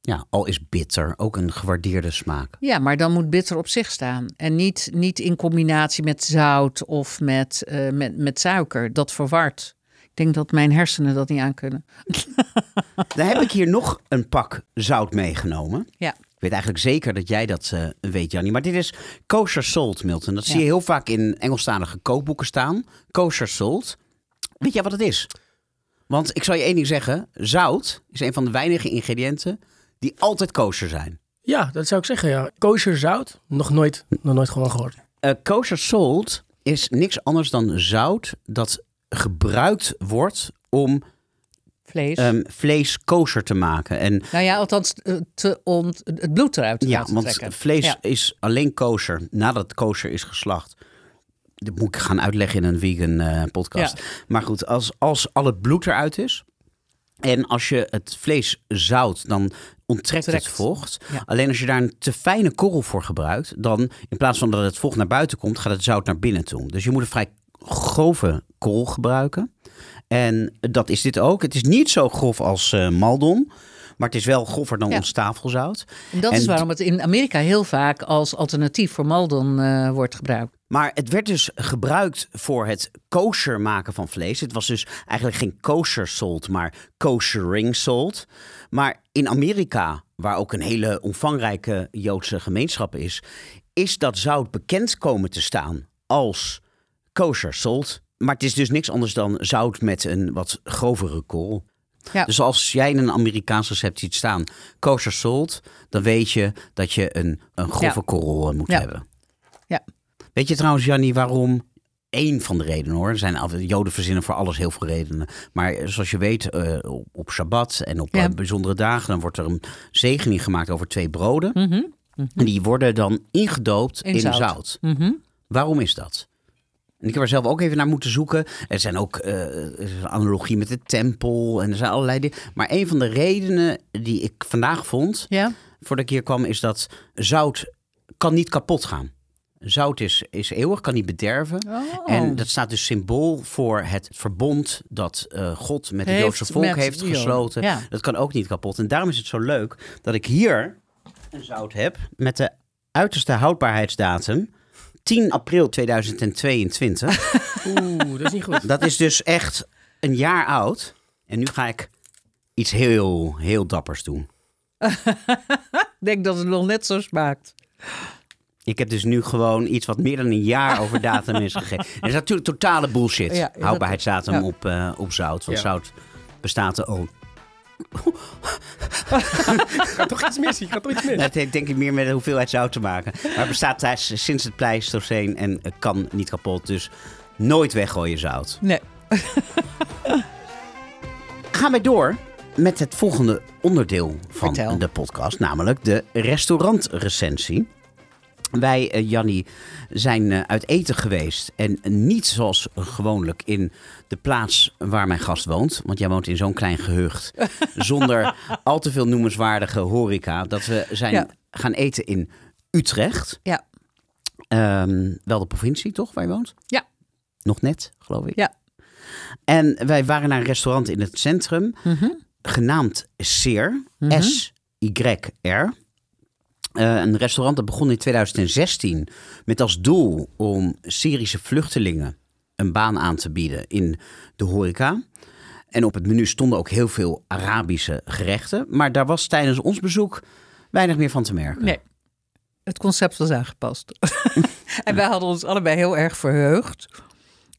Ja, al is bitter ook een gewaardeerde smaak. Ja, maar dan moet bitter op zich staan. En niet, niet in combinatie met zout of met, eh, met, met suiker. Dat verwart. Ik denk dat mijn hersenen dat niet aankunnen. Dan heb ik hier nog een pak zout meegenomen. Ja. Ik weet eigenlijk zeker dat jij dat eh, weet, Jannie. Maar dit is kosher salt, Milton. Dat zie je heel vaak in Engelstalige kookboeken staan. Kosher salt. Weet jij wat het is? Want ik zal je één ding zeggen. Zout is een van de weinige ingrediënten die altijd kosher zijn. Ja, dat zou ik zeggen, ja. Kosher zout, nog nooit, nog nooit gewoon gehoord. Eh kosher salt is niks anders dan zout dat gebruikt wordt om Vlees. ehm, vlees kosher te maken. En nou ja, althans eh, te ont, het bloed eruit te Ja, want trekken. vlees Ja. is alleen kosher nadat het kosher is geslacht. Dat moet ik gaan uitleggen in een vegan eh, podcast. Maar goed, als, als al het bloed eruit is en als je het vlees zout, dan onttrekt Trekt. het vocht. Ja. Alleen als je daar een te fijne korrel voor gebruikt, dan in plaats van dat het vocht naar buiten komt, gaat het zout naar binnen toe. Dus je moet een vrij grove korrel gebruiken. En dat is dit ook. Het is niet zo grof als eh, Maldon, maar het is wel grover dan Ja. ons tafelzout. En dat En is waarom het in Amerika heel vaak als alternatief voor Maldon eh, wordt gebruikt. Maar het werd dus gebruikt voor het kosher maken van vlees. Het was dus eigenlijk geen kosher salt, maar koshering salt. Maar in Amerika, waar ook een hele omvangrijke Joodse gemeenschap is, is dat zout bekend komen te staan als kosher salt. Maar het is dus niks anders dan zout met een wat grovere kool. Ja. Dus als jij in een Amerikaans recept ziet staan kosher salt, dan weet je dat je een, een grove Ja. korrel eh, moet Ja. hebben. Ja. Weet je trouwens, Jannie, waarom één van de redenen hoor. Er zijn Joden verzinnen voor alles heel veel redenen. Maar zoals je weet, eh, op, Shabbat en op eh, bijzondere dagen, dan wordt er een zegening gemaakt over twee broden. Mhm. En die worden dan ingedoopt in, In zout. zout. Mhm. Waarom is dat? En ik heb er zelf ook even naar moeten zoeken. Er zijn ook een analogie met de tempel en er zijn allerlei dingen. Maar een van de redenen die ik vandaag vond, Ja. voordat ik hier kwam, is dat zout kan niet kapot gaan. Zout is, is eeuwig, kan niet bederven. Oh. En dat staat dus symbool voor het verbond dat eh, God met het Joodse volk met heeft gesloten. Ja. Dat kan ook niet kapot. En daarom is het zo leuk dat ik hier een zout heb met de uiterste houdbaarheidsdatum. 10 april 2022. Oeh, dat is niet goed. dat is dus echt een jaar oud. En nu ga ik iets heel, heel dappers doen. Ik denk dat het nog net zo smaakt. Ik heb dus nu gewoon iets wat meer dan een jaar over datum is gegeven. Er is natuurlijk totale bullshit. Ja, dat- Houdbaarheidsdatum ja. op, eh, op zout. Want Ja. zout bestaat er ook. Gaat toch iets mis? Gaat toch iets mis? Dat heeft denk ik meer met de hoeveelheid zout te maken. Maar het bestaat thuis sinds het Pleistoceen en het kan niet kapot. Dus nooit weggooien zout. Nee. Gaan wij door met het volgende onderdeel van Vertel. de podcast. Namelijk de restaurantrecensie. Wij, Jannie, zijn eh, uit eten geweest. En niet zoals gewoonlijk in de plaats waar mijn gast woont. Want jij woont in zo'n klein gehucht. zonder al te veel noemenswaardige horeca. Dat we zijn Ja. gaan eten in Utrecht. Ja. Ehm, wel de provincie, toch, waar je woont? Ja. Nog net, geloof ik. Ja. En wij waren naar een restaurant in het centrum, Mhm. genaamd Seer. Mhm. S-Y-R. Eh, een restaurant dat begon in 2016 met als doel om Syrische vluchtelingen een baan aan te bieden in de horeca. En op het menu stonden ook heel veel Arabische gerechten. Maar daar was tijdens ons bezoek weinig meer van te merken. Nee. Het concept was aangepast. en wij hadden ons allebei heel erg verheugd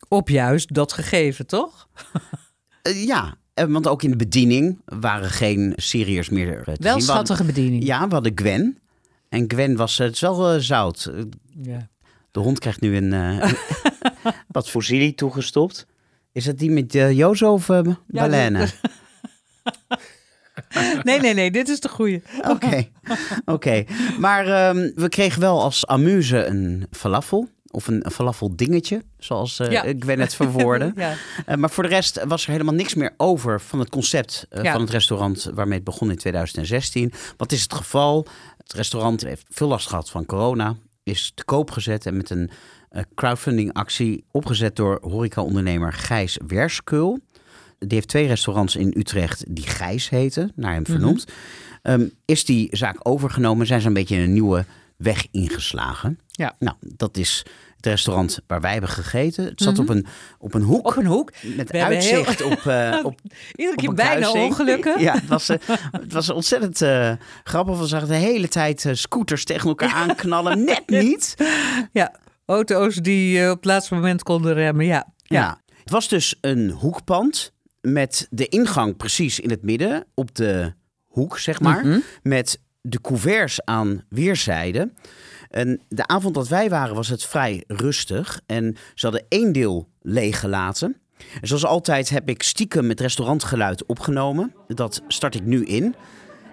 op juist dat gegeven, toch? Eh, ja, eh, want ook in de bediening waren geen Syriërs meer te zien. Wel We hadden- schattige bediening. Ja, we hadden Gwen. En Gwen was, eh, het is wel eh, zout. Ja. De hond krijgt nu een, eh, wat fossilie toegestopt. Is dat die met uh, Jozo of uh, Baleine? Nee, nee, nee, dit is de goede. Oké, oké. Maar ehm, we kregen wel als amuse een falafel. Of een, een falafel dingetje, zoals Ja. Gwen het verwoordde. Ja. Maar voor de rest was er helemaal niks meer over van het concept Ja. van het restaurant waarmee het begon in 2016. Wat is het geval? Het restaurant heeft veel last gehad van corona, is te koop gezet en met een eh, crowdfunding actie opgezet door horecaondernemer Gijs Werskul. Die heeft twee restaurants in Utrecht die Gijs heten, naar hem vernoemd. Ehm, is die zaak overgenomen, zijn ze een beetje een nieuwe weg ingeslagen. Ja. Nou, dat is het restaurant waar wij hebben gegeten. Het zat op, een, op een hoek. Op een hoek. Met We uitzicht op, eh, op, Iedere keer bijna ongelukken. Ja, het was, eh, het was ontzettend eh, grappig. We zagen de hele tijd scooters tegen elkaar aanknallen. Net niet. Ja, auto's die op het laatste moment konden remmen. Ja, Ja. ja. Het was dus een hoekpand met de ingang precies in het midden. Op de hoek, zeg maar. Mhm. Met de couverts aan weerszijden. En de avond dat wij waren was het vrij rustig. En ze hadden één deel leeggelaten. En zoals altijd heb ik stiekem het restaurantgeluid opgenomen. Dat start ik nu in.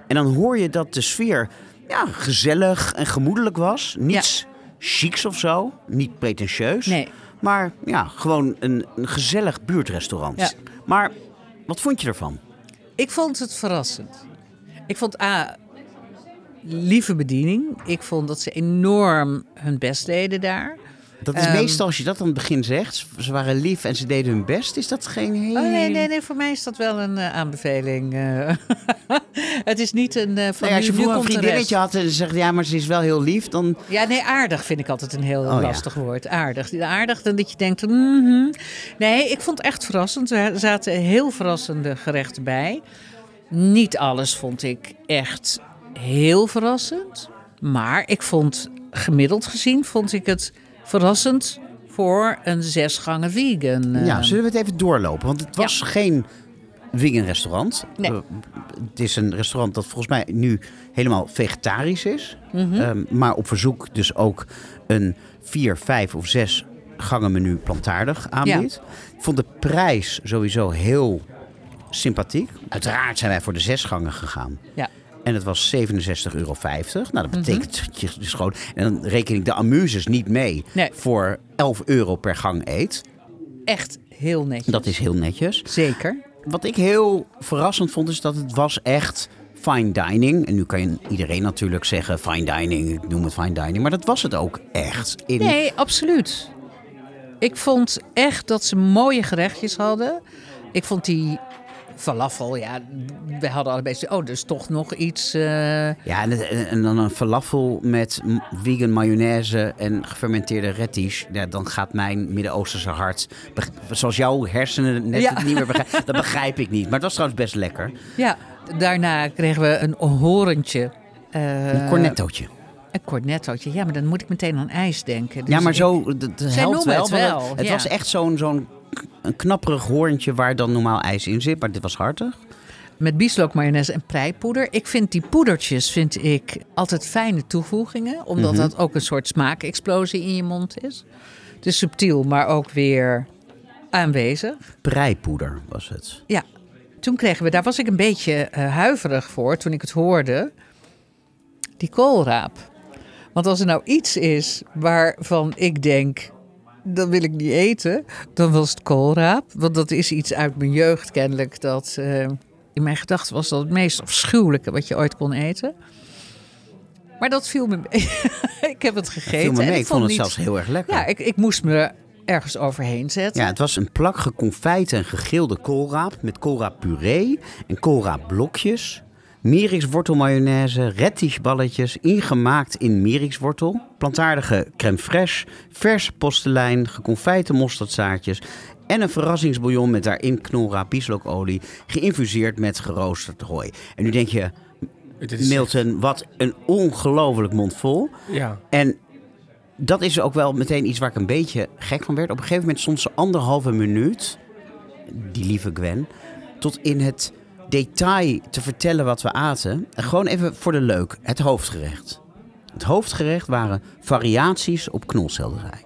En dan hoor je dat de sfeer ja, gezellig en gemoedelijk was. Niets chics of zo. Niet pretentieus. Nee. Maar ja, gewoon een, een gezellig buurtrestaurant. Ja. Maar wat vond je ervan? Ik vond het verrassend. Ik vond A, lieve bediening. Ik vond dat ze enorm hun best deden daar. Dat is Ehm. meestal als je dat aan het begin zegt. Ze waren lief en ze deden hun best. Is dat geen heel... Oh nee, nee, nee, voor mij is dat wel een eh, aanbeveling. eh. het is niet een uh, van Nee, als je vroeger een vriendinnetje had en ze zegt ja, maar ze is wel heel lief, dan... Ja, nee, aardig vind ik altijd een heel Oh, ja. lastig woord. Aardig. Aardig, dan dat je denkt... mhm. Nee, ik vond het echt verrassend. Er zaten heel verrassende gerechten bij. Niet alles vond ik echt heel verrassend. Maar ik vond, gemiddeld gezien, vond ik het verrassend voor een zesgangen vegan. Ja, zullen we het even doorlopen? Want het was geen vegan restaurant. Nee. Eh, het is een restaurant dat volgens mij nu helemaal vegetarisch is. Mhm. Ehm, maar op verzoek dus ook een vier, vijf of zes gangen plantaardig aanbiedt. Ik vond de prijs sowieso heel sympathiek. Uiteraard zijn wij voor de zes gangen gegaan. Ja. En het was 67,50 euro. Nou, dat Mhm. betekent dat je dus gewoon... En dan reken ik de amuses niet mee. Nee. Voor 11 euro per gang eet. Echt heel netjes. Dat is heel netjes. Zeker. Wat ik heel verrassend vond, is dat het was echt fine dining. En nu kan je iedereen natuurlijk zeggen fine dining, ik noem het fine dining. Maar dat was het ook echt. In, Nee, absoluut. Ik vond echt dat ze mooie gerechtjes hadden. Ik vond die falafel, ja, we hadden allebei zo- oh, dus toch nog iets. eh, Ja, en, dan een falafel met vegan mayonaise en gefermenteerde radish. Ja, dan gaat mijn Midden-Oosterse hart, zoals jouw hersenen net Ja. het niet meer begrijpen, dat begrijp ik niet. Maar het was trouwens best lekker. ja, daarna kregen we een horentje. eh, Een cornettootje. Een cornettootje. Ja, maar dan moet ik meteen aan ijs denken. Dus ja, maar zo, dat helpt wel. het wel, Het, ja. was echt zo'n zo'n een knapperig hoorntje waar dan normaal ijs in zit. Maar dit was hartig. Met bieslook, mayonaise en preipoeder. Ik vind die poedertjes vind ik altijd fijne toevoegingen. Omdat Mhm. dat ook een soort smaakexplosie in je mond is. Het is subtiel, maar ook weer aanwezig. Preipoeder was het. Ja, toen kregen we, daar was ik een beetje eh, huiverig voor toen ik het hoorde, die koolraap. Want als er nou iets is waarvan ik denk, dat wil ik niet eten, dan was het koolraap. Want dat is iets uit mijn jeugd kennelijk, dat eh, in mijn gedachten was dat het meest afschuwelijke wat je ooit kon eten. Maar dat viel me mee. ik heb het gegeten. Viel me en mee. Ik vond het niet- zelfs heel erg lekker. Ja, ik, ik moest me ergens overheen zetten. Ja, het was een plak geconfijte en gegilde koolraap met koolraappuree en koolraapblokjes. Mierikswortelmayonaise, rettishballetjes, ingemaakt in mierikswortel. Plantaardige crème fraîche, verse postelijn, geconfijte mosterdzaadjes... en een verrassingsbouillon met daarin knolraap bieslokolie... geïnfuseerd met geroosterd hooi. En nu denk je, Milton, wat een ongelooflijk mond vol. Ja. En dat is ook wel meteen iets waar ik een beetje gek van werd. Op een gegeven moment stond ze anderhalve minuut, die lieve Gwen, tot in het detail te vertellen wat we aten. En gewoon even voor de leuk, het hoofdgerecht. Het hoofdgerecht waren variaties op knolselderij.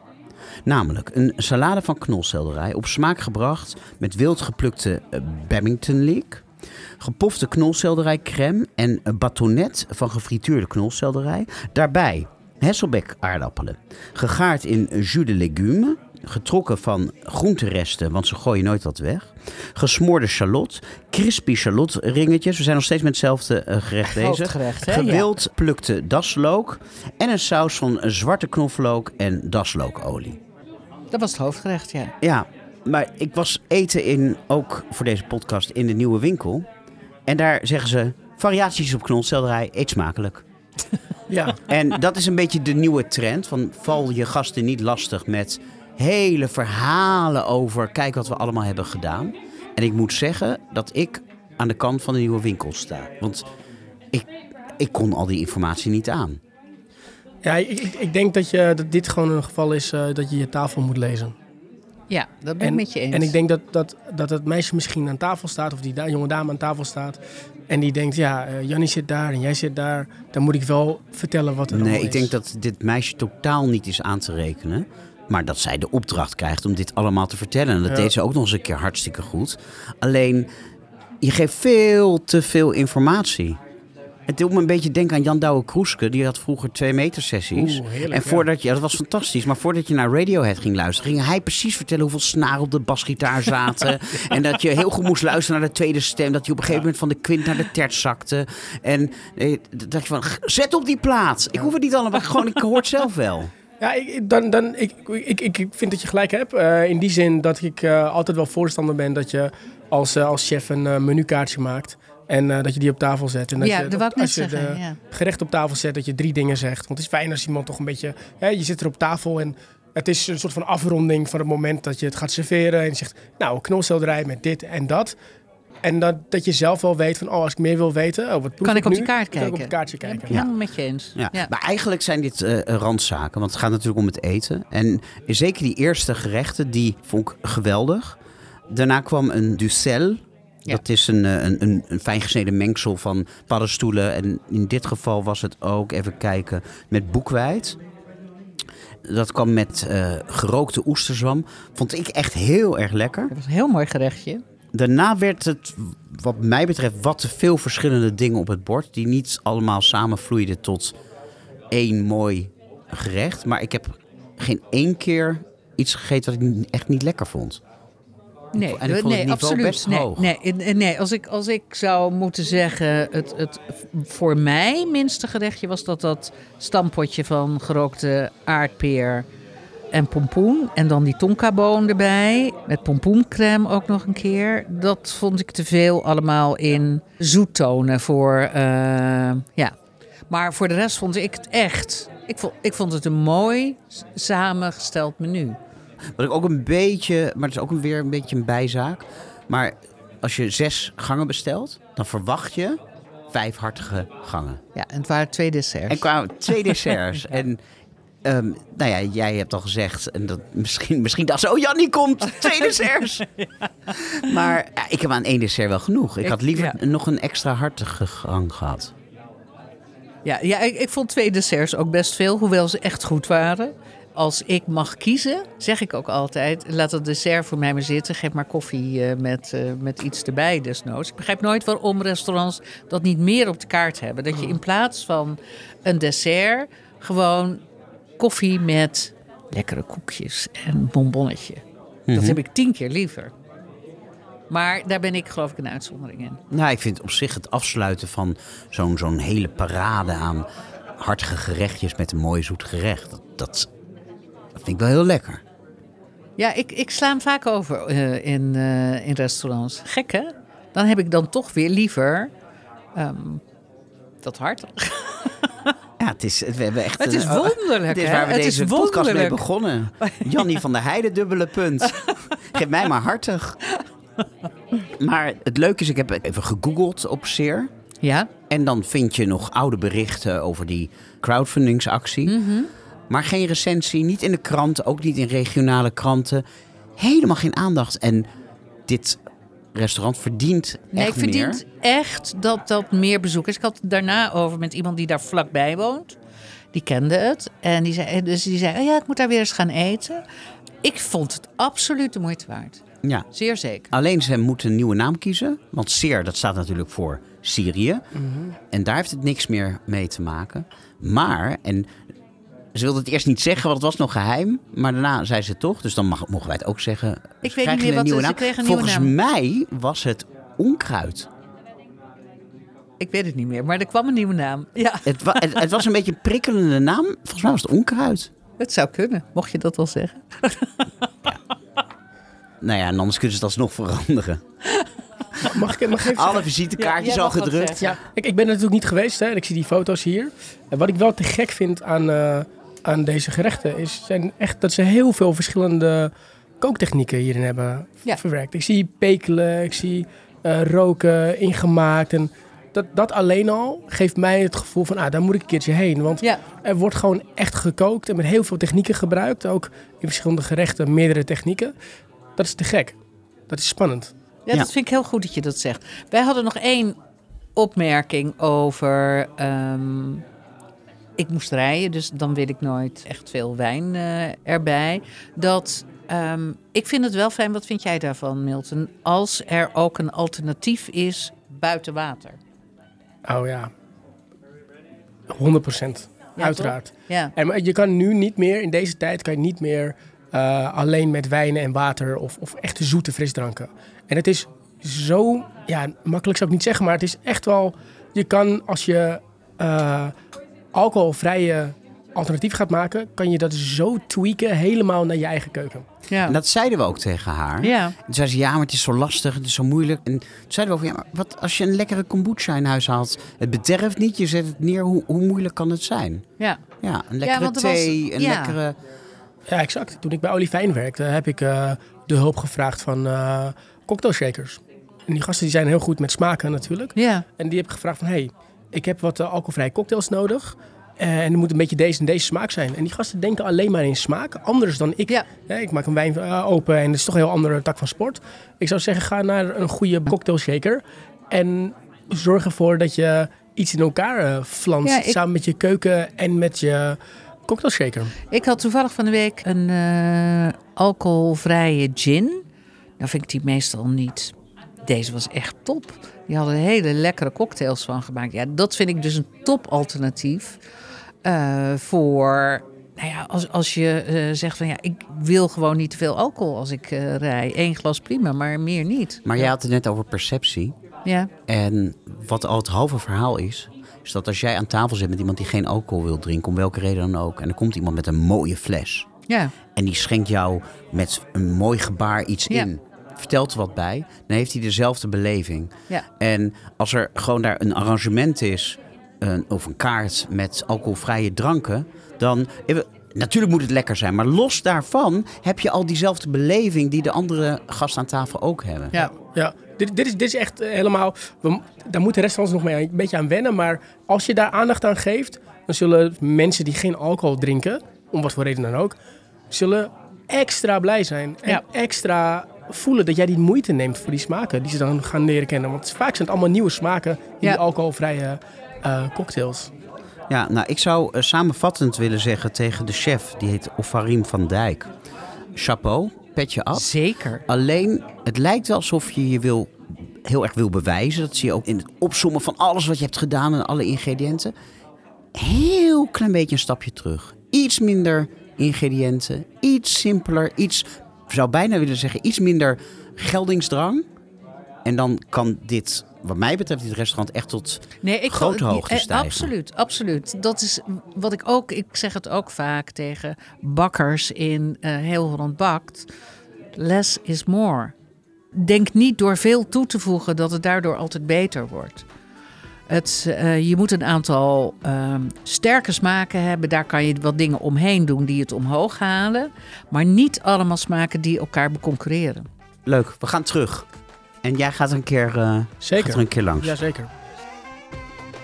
Namelijk een salade van knolselderij, op smaak gebracht met wild geplukte eh, leek. Gepofte knolselderijcrème en een batonet van gefrituurde knolselderij. Daarbij Hesselbeck aardappelen. Gegaard in jus de légumes. Getrokken van groenteresten, want ze gooien nooit wat weg. Gesmoorde shallot. Crispy shallot ringetjes. We zijn nog steeds met hetzelfde eh, gerecht bezig. Hoofdgerecht, hè? Gewild plukte daslook. En een saus van zwarte knoflook en daslookolie. Dat was het hoofdgerecht, ja. Ja, maar ik was eten in, ook voor deze podcast, in de nieuwe winkel. En daar zeggen ze, variaties op knolselderij, eet smakelijk. Ja. En dat is een beetje de nieuwe trend. Van val je gasten niet lastig met hele verhalen over. Kijk wat we allemaal hebben gedaan. En ik moet zeggen dat ik aan de kant van de nieuwe winkel sta. Want ik, ik kon al die informatie niet aan. Ja, ik, ik, ik denk dat, je, dat dit gewoon een geval is eh, dat je je tafel moet lezen. Ja, dat ben ik En, met je eens. en ik denk dat, dat, dat het meisje misschien aan tafel staat, of die da- jonge dame aan tafel staat. En die denkt, ja, Jannie zit daar en jij zit daar. Dan moet ik wel vertellen wat er Nee, allemaal ik denk is. dat dit meisje totaal niet is aan te rekenen. Maar dat zij de opdracht krijgt om dit allemaal te vertellen. En dat Ja. deed ze ook nog eens een keer hartstikke goed. Alleen, je geeft veel te veel informatie. Het doet me een beetje denken aan Jan Douwe Kroeske. Die had vroeger twee meter sessies. Oeh, heerlijk, en voordat je, dat was fantastisch. Maar voordat je naar Radiohead ging luisteren, ging hij precies vertellen hoeveel snaren op de basgitaar zaten. en dat je heel goed moest luisteren naar de tweede stem. Dat je op een gegeven moment van de kwint naar de terts zakte. En eh, dat je van, "G- zet op die plaat. Ik hoef het niet allemaal, gewoon, ik hoor het zelf wel. Ja, ik, dan, dan, ik, ik, ik, vind dat je gelijk hebt. Eh, in die zin dat ik eh, altijd wel voorstander ben dat je als, eh, als chef een menukaartje maakt. En dat je die op tafel zet. En dat ja, je, dat als je zeggen. de ja. gerecht op tafel zet, dat je drie dingen zegt. Want het is fijn als iemand toch een beetje... Hè, je zit er op tafel en het is een soort van afronding van het moment dat je het gaat serveren. En je zegt, nou, knolselderij met dit en dat. En dat, dat je zelf wel weet van, oh, als ik meer wil weten... Oh, wat Kan ik op nu? die kaart Kan ik op kijken? het kaartje kijken. Ja, helemaal met je eens. Ja. Ja. Maar eigenlijk zijn dit eh, randzaken, want het gaat natuurlijk om het eten. En zeker die eerste gerechten, die vond ik geweldig. Daarna kwam een ducel. Ja. Dat is een, eh, een, een, een fijn gesneden mengsel van paddenstoelen. En in dit geval was het ook, even kijken, met boekweit. Dat kwam met eh, gerookte oesterzwam. Vond ik echt heel erg lekker. Dat was een heel mooi gerechtje. Daarna werd het, wat mij betreft, wat te veel verschillende dingen op het bord. Die niet allemaal samenvloeiden tot één mooi gerecht. Maar ik heb geen één keer iets gegeten wat ik echt niet lekker vond. Nee, En ik vond nee absoluut. best nee, hoog. Nee, nee, nee. Als, ik, als ik zou moeten zeggen, het, het voor mij minste gerechtje was dat dat stampotje van gerookte aardpeer en pompoen. En dan die tonkaboon erbij, met pompoencrème ook nog een keer. Dat vond ik te veel allemaal in zoettonen voor, eh, ja. Maar voor de rest vond ik het echt, ik vond, ik vond het een mooi samengesteld menu. Wat ik ook een beetje, maar het is ook weer een beetje een bijzaak. Maar als je zes gangen bestelt, dan verwacht je vijf hartige gangen. Ja, en het waren twee desserts. En kwamen twee desserts. En ehm, nou ja, jij hebt al gezegd, en dat misschien, misschien dacht ze, oh Jannie komt, twee desserts. Maar ja, ik heb aan één dessert wel genoeg. Ik Ik- had liever ja. nog een extra hartige gang gehad. Ja, ja ik, ik vond twee desserts ook best veel, hoewel ze echt goed waren. Als ik mag kiezen, zeg ik ook altijd: laat het dessert voor mij maar zitten. Geef maar koffie eh, met, eh, met iets erbij, desnoods. Ik begrijp nooit waarom restaurants dat niet meer op de kaart hebben. Dat je in plaats van een dessert gewoon koffie met lekkere koekjes en bonbonnetje. Dat heb ik tien keer liever. Maar daar ben ik geloof ik een uitzondering in. Nou, ik vind op zich het afsluiten van zo'n zo'n hele parade aan hartige gerechtjes met een mooi zoet gerecht. Dat, dat, dat vind ik wel heel lekker. Ja, ik, ik sla hem vaak over eh, in, eh, in restaurants. Gek hè? Dan heb ik dan toch weer liever ehm, dat hart. Ja, het is, we hebben echt Het is een- wonderlijk, Dit is waar we Het deze is podcast mee begonnen. Jannie van der Heijden, dubbele punt. Geef mij maar hartig. Maar het leuke is, ik heb even gegoogeld op Seer. Ja? En dan vind je nog oude berichten over die crowdfundingsactie. Mhm. Maar geen recensie, niet in de krant, ook niet in regionale kranten. Helemaal geen aandacht. En dit restaurant verdient Nee, echt ik verdient meer. echt dat dat meer bezoekers. Ik had het daarna over met iemand die daar vlakbij woont. Die kende het. En die zei, dus die zei, oh ja, ik moet daar weer eens gaan eten. Ik vond het absoluut de moeite waard. Ja. Zeer zeker. Alleen ze moeten een nieuwe naam kiezen. Want Seer, dat staat natuurlijk voor Syrië. En daar heeft het niks meer mee te maken. Maar, en ze wilde het eerst niet zeggen, want het was nog geheim. Maar daarna zei ze het toch. Dus dan mag, mogen wij het ook zeggen. Ik Ze weet niet meer een wat nieuwe ze naam. kregen een nieuwe Volgens naam. mij was het onkruid. Ik weet het niet meer, maar er kwam een nieuwe naam. Ja, Het, wa- het, het was een beetje een prikkelende naam. Volgens mij was het onkruid. het zou kunnen, mocht je dat wel zeggen. Nou ja, en anders kunnen ze het alsnog veranderen. Mag ik, mag ik even Alle visitekaartjes jij al gedrukt. Ja, ik, ik ben er natuurlijk niet geweest hè, en ik zie die foto's hier. En wat ik wel te gek vind aan, eh, aan deze gerechten is zijn echt dat ze heel veel verschillende kooktechnieken hierin hebben Ja. verwerkt. Ik zie pekelen, ik zie eh, roken, ingemaakt. En dat, dat alleen al geeft mij het gevoel van, ah, daar moet ik een keertje heen. Want Ja, er wordt gewoon echt gekookt en met heel veel technieken gebruikt. Ook in verschillende gerechten, meerdere technieken. Dat is te gek. Dat is spannend. ja, Ja. dat vind ik heel goed dat je dat zegt. Wij hadden nog één opmerking over... ehm, ik moest rijden, dus dan wil ik nooit echt veel wijn eh, erbij. Dat... ehm, ik vind het wel fijn, wat vind jij daarvan, Milton? Als er ook een alternatief is buiten water. Oh ja. 100 procent. Ja, Uiteraard. Ja, En je kan nu niet meer, in deze tijd kan je niet meer eh, alleen met wijnen en water of, of echte zoete frisdranken. En het is zo, ja, makkelijk zou ik niet zeggen, maar het is echt wel, je kan als je eh, alcoholvrije alternatief gaat maken, kan je dat zo tweaken helemaal naar je eigen keuken. ja. En dat zeiden we ook tegen haar. ja. Toen zei ze, ja, maar het is zo lastig, het is zo moeilijk. En toen zeiden we ook, ja, maar wat als je een lekkere kombucha in huis haalt? Het bederft niet, je zet het neer, hoe, hoe moeilijk kan het zijn? ja. Ja, een lekkere er was- thee, een ja. lekkere... Ja, exact. Toen ik bij Olivijn werkte, heb ik eh, de hulp gevraagd van eh cocktailshakers. En die gasten die zijn heel goed met smaken natuurlijk. ja. En die heb ik gevraagd van, hey, ik heb wat eh, alcoholvrije cocktails nodig. Eh, en er moet een beetje deze en deze smaak zijn. En die gasten denken alleen maar in smaak, anders dan ik. Ja. Ja, ik maak een wijn eh, open en dat is toch een heel andere tak van sport. Ik zou zeggen, ga naar een goede cocktailshaker. En zorg ervoor dat je iets in elkaar flanst. Ja, ik- Samen met je keuken en met je, Cocktail shaker. Ik had toevallig van de week een alcoholvrije gin. Nou vind ik die meestal niet. Deze was echt top. Die hadden hele lekkere cocktails van gemaakt. Ja, dat vind ik dus een top alternatief eh, voor. Nou ja, als, als je eh, zegt van ja, ik wil gewoon niet te veel alcohol als ik eh, rij. Eén glas prima, maar meer niet. Maar jij had het net over perceptie. Ja, En wat al het halve verhaal is, is dat als jij aan tafel zit met iemand die geen alcohol wil drinken, om welke reden dan ook, en er komt iemand met een mooie fles ja, en die schenkt jou met een mooi gebaar iets Ja. in, vertelt er wat bij, dan heeft hij dezelfde beleving. ja. En als er gewoon daar een arrangement is, een, of een kaart met alcoholvrije dranken, dan. Natuurlijk moet het lekker zijn, maar los daarvan heb je al diezelfde beleving die de andere gasten aan tafel ook hebben. ja. Ja, dit, dit, is, dit is echt eh, helemaal... We, daar moeten restaurants nog mee een beetje aan wennen. Maar als je daar aandacht aan geeft... dan zullen mensen die geen alcohol drinken... om wat voor reden dan ook... zullen extra blij zijn. En Ja. extra voelen dat jij die moeite neemt voor die smaken... die ze dan gaan leren kennen. Want vaak zijn het allemaal nieuwe smaken... in Ja. die alcoholvrije eh, cocktails. Ja, nou, ik zou eh, samenvattend willen zeggen tegen de chef, die heet Ofarim van Dijk. Chapeau, petje af. Zeker. Alleen, het lijkt wel alsof je je wil, heel erg wil bewijzen. Dat zie je ook in het opzommen van alles wat je hebt gedaan en alle ingrediënten. Heel klein beetje een stapje terug. Iets minder ingrediënten, iets simpeler, iets, zou bijna willen zeggen, iets minder geldingsdrang. En dan kan dit, wat mij betreft, dit restaurant echt tot Nee, ik grote hoogte eh, stijgen. Absoluut, absoluut. Dat is wat ik ook, ik zeg het ook vaak tegen bakkers in eh, heel Holland Bakt. Less is more. Denk niet door veel toe te voegen dat het daardoor altijd beter wordt. Het, eh, je moet een aantal ehm, sterke smaken hebben. Daar kan je wat dingen omheen doen die het omhoog halen. Maar niet allemaal smaken die elkaar beconcurreren. Leuk, we gaan terug. En jij gaat er een keer, eh, Zeker. gaat er een keer langs. Jazeker.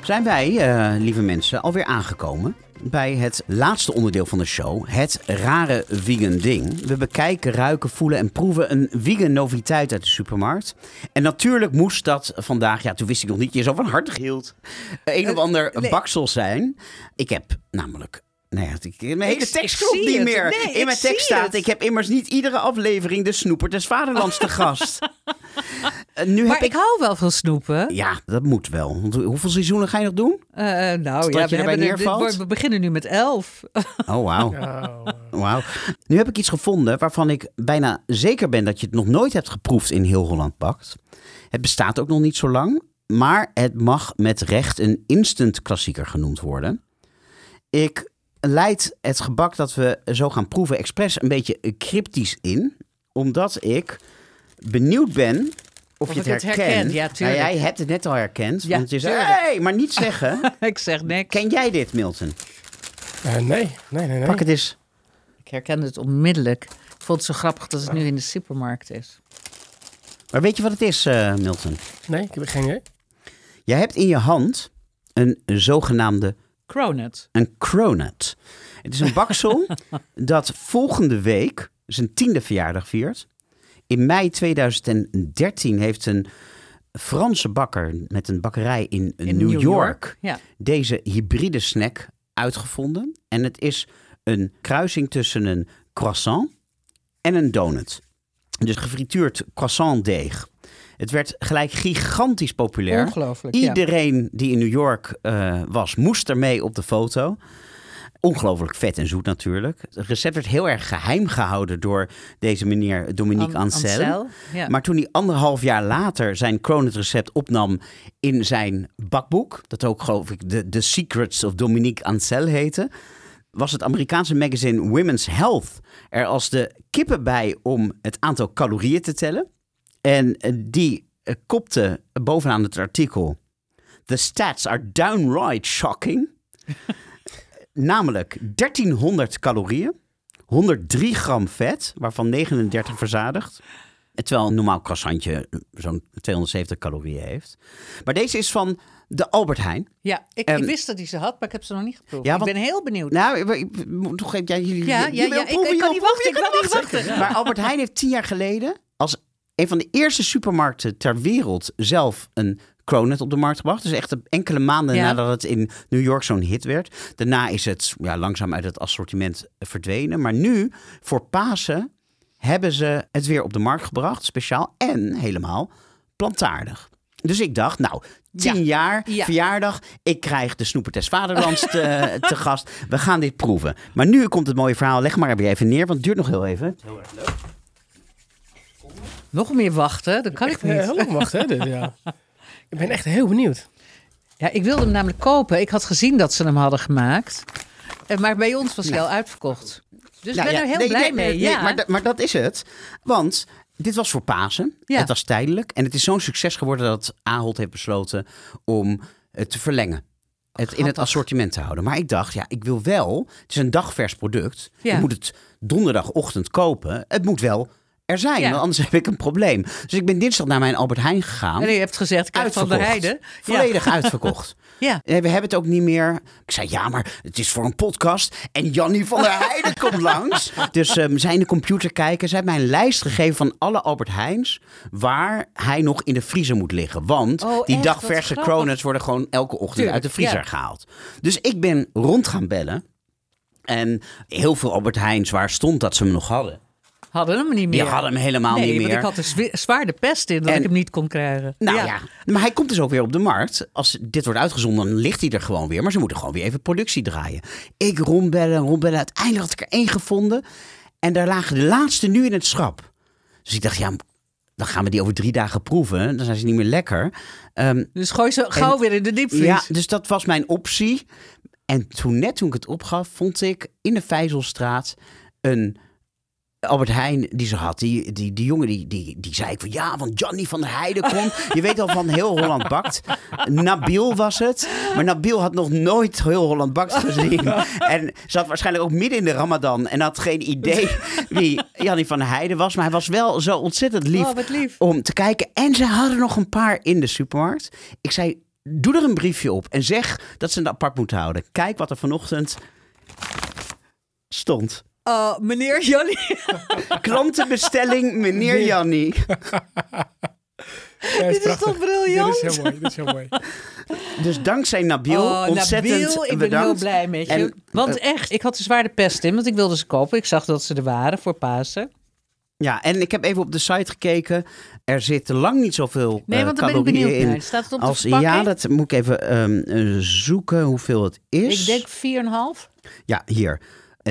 Zijn wij, eh, lieve mensen, alweer aangekomen bij het laatste onderdeel van de show. Het rare vegan ding. We bekijken, ruiken, voelen en proeven een vegan noviteit uit de supermarkt. En natuurlijk moest dat vandaag, ja toen wist ik nog niet, je zo van harte hield, een of ander nee. baksel zijn. Ik heb namelijk... Nee, ik, mijn hele Ik- tekst klopt niet het. meer. Nee, In mijn tekst staat: het. Ik heb immers niet iedere aflevering de snoeper des vaderlands te gast. Eh, nu Maar heb ik hou wel van snoepen. Ja, dat moet wel. Want hoeveel seizoenen ga je nog doen? Eh, nou Totdat ja, je we, erbij er- neervalt? we beginnen nu met elf. Oh, wauw. Oh, Wauw. Nu heb ik iets gevonden waarvan ik bijna zeker ben dat je het nog nooit hebt geproefd in heel Holland Bakt. Het bestaat ook nog niet zo lang, maar het mag met recht een instant klassieker genoemd worden. Ik leid het gebak dat we zo gaan proeven expres een beetje cryptisch in, omdat ik benieuwd ben of, Of je het het herkent. herken. Ja, tuurlijk. Nou, jij hebt het net al herkend, Ja, want je zei, hey, maar niet zeggen. ik zeg niks. Ken jij dit, Milton? Eh, nee, nee, nee. nee. Pak het eens. Ik herkende het onmiddellijk. Ik vond het zo grappig dat het nu in de supermarkt is. Maar weet je wat het is, eh, Milton? Nee, ik heb geen idee. Jij hebt in je hand een zogenaamde Cronut. een cronut. Het is een baksel dat volgende week zijn tiende verjaardag viert. In mei 2013 heeft een Franse bakker met een bakkerij in, In New, York, Ja. deze hybride snack uitgevonden. En het is een kruising tussen een croissant en een donut. Dus gefrituurd croissant deeg. Het werd gelijk gigantisch populair. Ongelooflijk. ja. Iedereen die in New York eh, was, moest ermee op de foto. Ongelooflijk vet en zoet natuurlijk. Het recept werd heel erg geheim gehouden door deze meneer Dominique An- ja. Maar toen hij anderhalf jaar later zijn cronut recept opnam in zijn bakboek, dat ook geloof ik de The Secrets of Dominique Ansel heette, was het Amerikaanse magazine Women's Health er als de kippen bij om het aantal calorieën te tellen. En eh, die eh, kopte bovenaan het artikel: The stats are downright shocking. Namelijk 1300 calorieën, 103 gram vet, waarvan 39 verzadigd. Terwijl een normaal croissantje zo'n 270 calorieën heeft. Maar deze is van de Albert Heijn. Ja, ik, Ehm, ik wist dat hij ze had, maar ik heb ze nog niet geproefd. Ja, ik ben heel benieuwd. Nou, ik- toch even... Ja, jullie, Ja, ja, ja, proeven, ik kan niet wachten, proeven, ik kan jullie niet kunnen wachten. Maar Albert Heijn heeft tien jaar geleden als een van de eerste supermarkten ter wereld zelf een Cronut op de markt gebracht. Dus echt enkele maanden Ja. nadat het in New York zo'n hit werd. Daarna is het ja, langzaam uit het assortiment verdwenen. Maar nu, voor Pasen, hebben ze het weer op de markt gebracht. Speciaal en helemaal plantaardig. Dus ik dacht, nou, tien Ja. jaar, Ja. verjaardag. Ik krijg de snoepertest Vaderlands te, te gast. We gaan dit proeven. Maar nu komt het mooie verhaal. Leg maar weer even neer, want het duurt nog heel even. Nog meer wachten, dat kan ik Eh, niet. heel lang wachten, hè? dit, ja. Ik ben echt heel benieuwd. Ja, ik wilde hem namelijk kopen. Ik had gezien dat ze hem hadden gemaakt. Eh, Maar bij ons was hij al uitverkocht. Dus Nou ik ben ja, er heel nee, blij nee, mee. nee, ja. maar, maar dat is het. Want dit was voor Pasen. Ja. Het was tijdelijk. En het is zo'n succes geworden dat Ahold heeft besloten om het te verlengen. Het in het assortiment te houden. Maar ik dacht, ja, ik wil wel. Het is een dagvers product. Ja. Ik moet het donderdagochtend kopen. Het moet wel er zijn, Ja. want anders heb ik een probleem. Dus ik ben dinsdag naar mijn Albert Heijn gegaan. En je hebt gezegd, ik heb van de. Heide. Volledig uitverkocht. Ja. We hebben het ook niet meer. Ik zei ja, maar het is voor een podcast. En Jannie van der Heijden komt langs. Dus um, zij in de computer kijken. Zij heeft mij een lijst gegeven van alle Albert Heijns. Waar hij nog in de vriezer moet liggen. Want Oh, die echt? dagverse cronuts worden gewoon elke ochtend Tuurlijk, uit de vriezer ja. gehaald. Dus ik ben rond gaan bellen. En heel veel Albert Heijns waar stond dat ze hem nog hadden. Hadden hem niet meer. Die hadden hem helemaal nee, niet meer. want ik had er zwi- zwaar de pest in dat En- ik hem niet kon krijgen. Nou ja. maar hij komt dus ook weer op de markt. Als dit wordt uitgezonden, dan ligt hij er gewoon weer. Maar ze moeten gewoon weer even productie draaien. Ik rondbellen, rondbellen. Uiteindelijk had ik er één gevonden. En daar lagen de laatste nu in het schap. Dus ik dacht, ja, dan gaan we die over drie dagen proeven. Dan zijn ze niet meer lekker. Ehm, Dus gooi ze gauw weer in de diepvries. ja, dus dat was mijn optie. En toen net toen ik het opgaf, vond ik in de Vijzelstraat een Albert Heijn die ze had. Die, die, die jongen die, die, die zei ik van ja, want Johnny van der Heijden komt. Je weet al van heel Holland bakt. Nabil was het. Maar Nabil had nog nooit heel Holland bakt gezien. En zat waarschijnlijk ook midden in de Ramadan. En had geen idee wie Jannie van der Heijden was. Maar hij was wel zo ontzettend lief Oh, lief. om te kijken. En ze hadden nog een paar in de supermarkt. Ik zei, doe er een briefje op en zeg dat ze het apart moeten houden. Kijk wat er vanochtend stond. Oh, meneer Jannie. Klantenbestelling, meneer Jannie. Ja, Dit is toch briljant? Dit is heel mooi. Dit is heel mooi. Dus dankzij Nabil, Oh, ontzettend Nabil, ik ben bedankt. heel blij met je. En, want eh, echt, ik had er zwaar de pest in, want ik wilde ze kopen. Ik zag dat ze er waren voor Pasen. Ja, en ik heb even op de site gekeken. Er zitten lang niet zoveel Nee, eh, want daar ben ik benieuwd in. naar. Staat het op Als, de verpakking? ja, dat moet ik even ehm, eh, zoeken hoeveel het is. Ik denk 4,5. Ja, hier.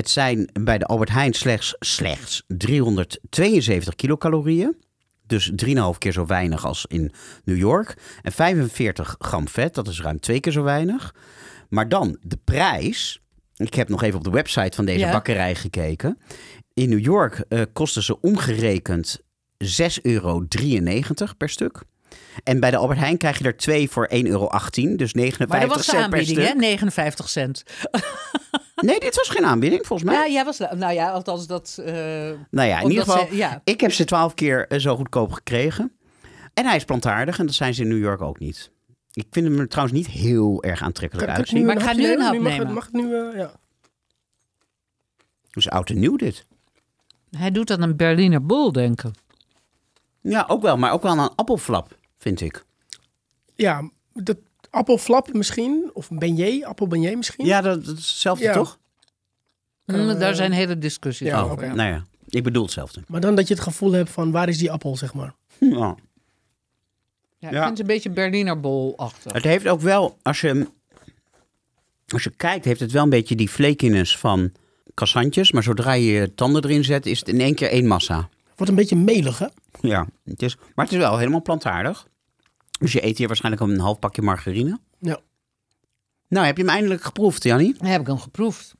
Het zijn bij de Albert Heijn slechts, slechts 372 kilocalorieën. Dus 3,5 keer zo weinig als in New York. En 45 gram vet, dat is ruim twee keer zo weinig. Maar dan de prijs. Ik heb nog even op de website van deze Ja. bakkerij gekeken. In New York eh, kosten ze omgerekend 6,93 euro per stuk. En bij de Albert Heijn krijg je er twee voor 1,18 euro. Dus 59 Maar dat was de cent per aanbieding, stuk. hè? 59 cent. Nee, dit was geen aanbieding volgens mij. Ja, jij was... Nou ja, althans dat... eh, Nou ja, in ieder geval, ze- ja. ik heb ze twaalf keer eh, zo goedkoop gekregen. En hij is plantaardig en dat zijn ze in New York ook niet. Ik vind hem er trouwens niet heel erg aantrekkelijk Kan- kan ik uitzien. Maar ik ga nu een hap mag, het- nemen. Mag het nu, eh, ja. Dus oud en nieuw dit. Hij doet aan een Berliner Bol denken. Ja, ook wel, maar ook wel een appelflap, vind ik. Ja, dat appelflap misschien. Of beignet, appelbeignet misschien. Ja, dat, dat is hetzelfde Ja. toch? Mm, Daar zijn hele discussies Ja, over. oh, oké. nou ja, ik bedoel hetzelfde. Maar dan dat je het gevoel hebt van waar is die appel, zeg maar. Ja. Ja, ik Ja. vind het een beetje Berliner Bol-achtig. Het heeft ook wel, als je, als je kijkt, heeft het wel een beetje die flakiness van cassantjes. Maar zodra je je tanden erin zet, is het in één keer één massa. Wordt een beetje melig, hè? Ja, het is, maar het is wel helemaal plantaardig. Dus je eet hier waarschijnlijk een half pakje margarine. Ja. Nou, heb je hem eindelijk geproefd, Jannie? Dan heb ik hem geproefd.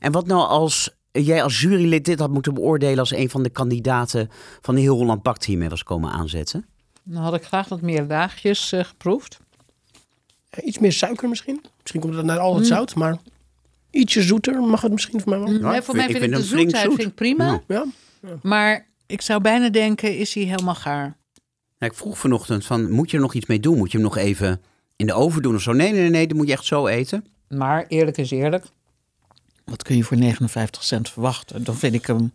En wat nou als jij als jurylid dit had moeten beoordelen als een van de kandidaten van de Heel Holland Bakt hiermee was komen aanzetten? Dan had ik graag wat meer laagjes eh, geproefd. Ja, Iets meer suiker misschien. Misschien komt het naar al Mm. het zout, maar ietsje zoeter mag het misschien voor mij wel. Ja, nee, ik voor vind- mij ik vind ik, vind de hem flink zoetheid zoet. vind ik prima. Ja. Ja? Maar ik zou bijna denken, is hij helemaal gaar? Nou, ik vroeg vanochtend van, moet je er nog iets mee doen? Moet je hem nog even in de oven doen of zo? Nee, nee, nee, nee, dat moet je echt zo eten. Maar eerlijk is eerlijk. Wat kun je voor 59 cent verwachten? Dan vind ik hem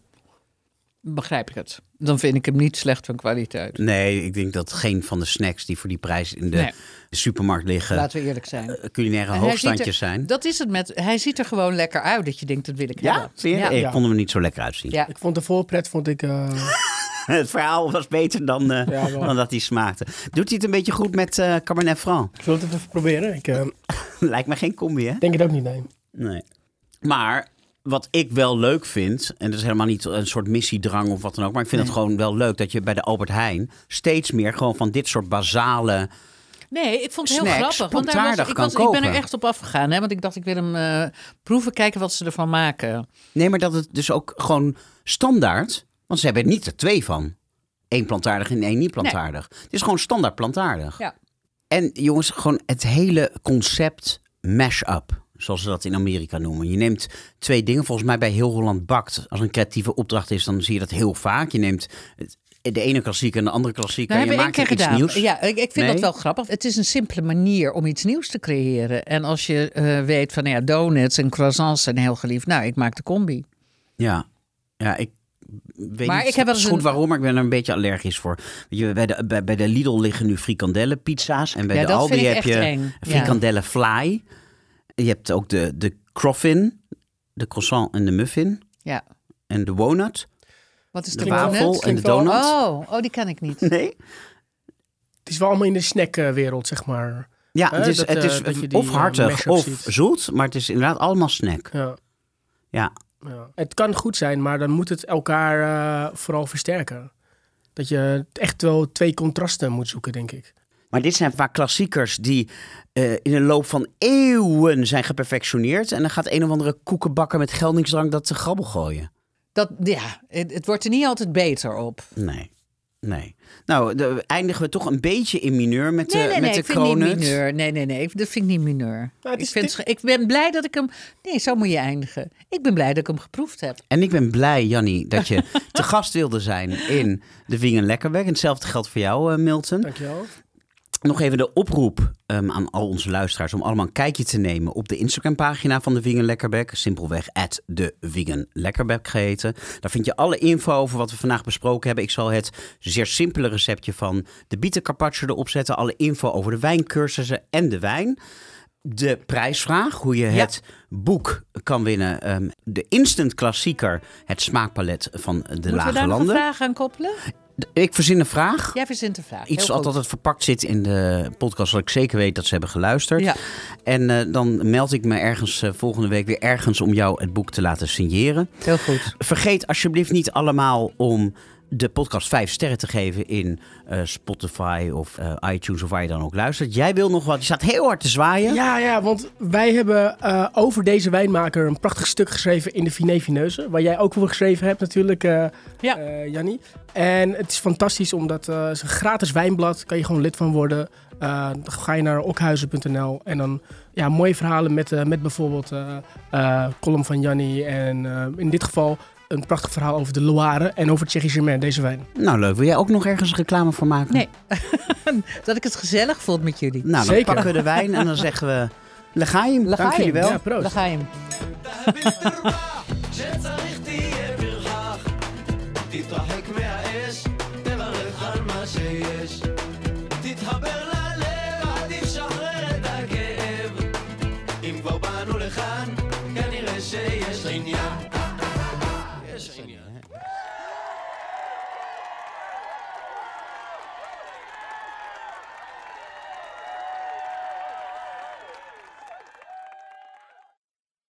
begrijp ik het. Dan vind ik hem niet slecht van kwaliteit. Nee, ik denk dat geen van de snacks die voor die prijs in de Nee. supermarkt liggen... Laten we eerlijk zijn. eh, culinaire En hij hoogstandjes ziet er- zijn. Dat is het met. Hij ziet er gewoon lekker uit dat je denkt dat wil ik Ja, hebben. vind je? Ja. Ik Ja. vond hem er niet zo lekker uitzien. Ja. Ik vond de voorpret vond ik, eh, Het verhaal was beter dan, eh, Ja, dan dat hij smaakte. Doet hij het een beetje goed met eh Cabernet Franc? ik wil het even proberen. Ik eh, Lijkt me geen combi, hè? denk het ook niet, nee. Nee. Maar wat ik wel leuk vind, en dat is helemaal niet een soort missiedrang of wat dan ook, maar ik vind het gewoon wel leuk dat je bij de Albert Heijn steeds meer gewoon van dit soort basale. Nee, ik vond het heel Snacks grappig. Want daar was, ik, was, ik ben er echt op afgegaan. Hè, want ik dacht, ik wil hem eh, proeven, kijken wat ze ervan maken. Nee, maar dat het dus ook gewoon standaard, want ze hebben er niet er twee van. Eén plantaardig en één niet plantaardig. Het is gewoon standaard plantaardig. Ja. En jongens, gewoon het hele concept mash-up, zoals ze dat in Amerika noemen. Je neemt twee dingen, volgens mij bij Heel Holland Bakt. Als een creatieve opdracht is, dan zie je dat heel vaak. Je neemt de ene klassieker en de andere klassieker. Nou, en je maakt er iets nieuws. Ja, ik, ik vind Nee? dat wel grappig. Het is een simpele manier om iets nieuws te creëren. En als je eh, weet van ja, donuts en croissants zijn heel geliefd. Nou, ik maak de combi. Ja, ja ik weet Maar niet ik heb wel eens goed een- waarom, maar ik ben er een beetje allergisch voor. Weet je, bij, de, bij, bij de Lidl liggen nu frikandellen pizza's. En bij Ja, de Aldi heb je eng. Ja. frikandellen fly. Je hebt ook de, de croffin, de croissant en de muffin. Ja. En de walnut. Wat is De de, wafel en de donut. Oh, oh, die ken ik niet. Nee? Het is wel allemaal in de snackwereld, zeg maar. Ja, het is, dat, het eh, is die, of eh, hartig of ziet. zoet, maar het is inderdaad allemaal snack. Ja. Ja, Ja. Het kan goed zijn, maar dan moet het elkaar eh, vooral versterken. Dat je echt wel twee contrasten moet zoeken, denk ik. maar dit zijn vaak klassiekers die eh, in de loop van eeuwen zijn geperfectioneerd. En dan gaat een of andere koekenbakker met geldingsdrang dat te grabbel gooien. Dat, ja, het, het wordt er niet altijd beter op. Nee, nee. Nou, de, eindigen we toch een beetje in mineur met de, Nee, nee, met nee, de ik vind het niet mineur. Nee, nee, nee, dat vind ik niet mineur. ik, vind, het- ik ben blij dat ik hem... Nee, zo moet je eindigen. Ik ben blij dat ik hem geproefd heb. En ik ben blij, Jannie, dat je te gast wilde zijn in de Wingen Lekkerweg. En hetzelfde geldt voor jou, eh, Milton. Dankjewel. Nog even de oproep ehm, aan al onze luisteraars om allemaal een kijkje te nemen op de Instagram-pagina van de Wingen Lekkerbek. Simpelweg at de Wingen Lekkerbek geheten. Daar vind je alle info over wat we vandaag besproken hebben. Ik zal het zeer simpele receptje van de bieten carpaccio erop zetten. Alle info over de wijncursussen en de wijn. De prijsvraag, hoe je het boek kan winnen. ehm, de instant klassieker, het smaakpalet van de Moeten we Lage daar een Landen. vraag aan koppelen? Ik verzin een vraag. Jij verzint een vraag. Iets wat altijd verpakt zit in de podcast, zodat ik zeker weet dat ze hebben geluisterd. Ja. En eh, dan meld ik me ergens eh, volgende week weer ergens om jou het boek te laten signeren. Heel goed. Vergeet alsjeblieft niet allemaal om de podcast 5 sterren te geven in eh, Spotify of eh, iTunes of waar je dan ook luistert. Jij wil nog wat, je staat heel hard te zwaaien. Ja, ja, want wij hebben eh, over deze wijnmaker een prachtig stuk geschreven in de Finet Vineuze. Waar jij ook voor geschreven hebt natuurlijk, eh Ja. eh, Jannie. En het is fantastisch omdat eh, het is een gratis wijnblad. Kan je gewoon lid van worden. Eh, dan ga je naar okhuizen.nl en dan ja, mooie verhalen met, eh, met bijvoorbeeld column van Jannie. En eh, in dit geval een prachtig verhaal over de Loire en over Thierry Germain, deze wijn. Nou leuk, wil jij ook nog ergens reclame voor maken? Nee. dat ik het gezellig vond met jullie. Nou, dan Zeker. pakken we de wijn en dan zeggen we... Legaim, dank Legaim. jullie wel. Ja, proost. Dan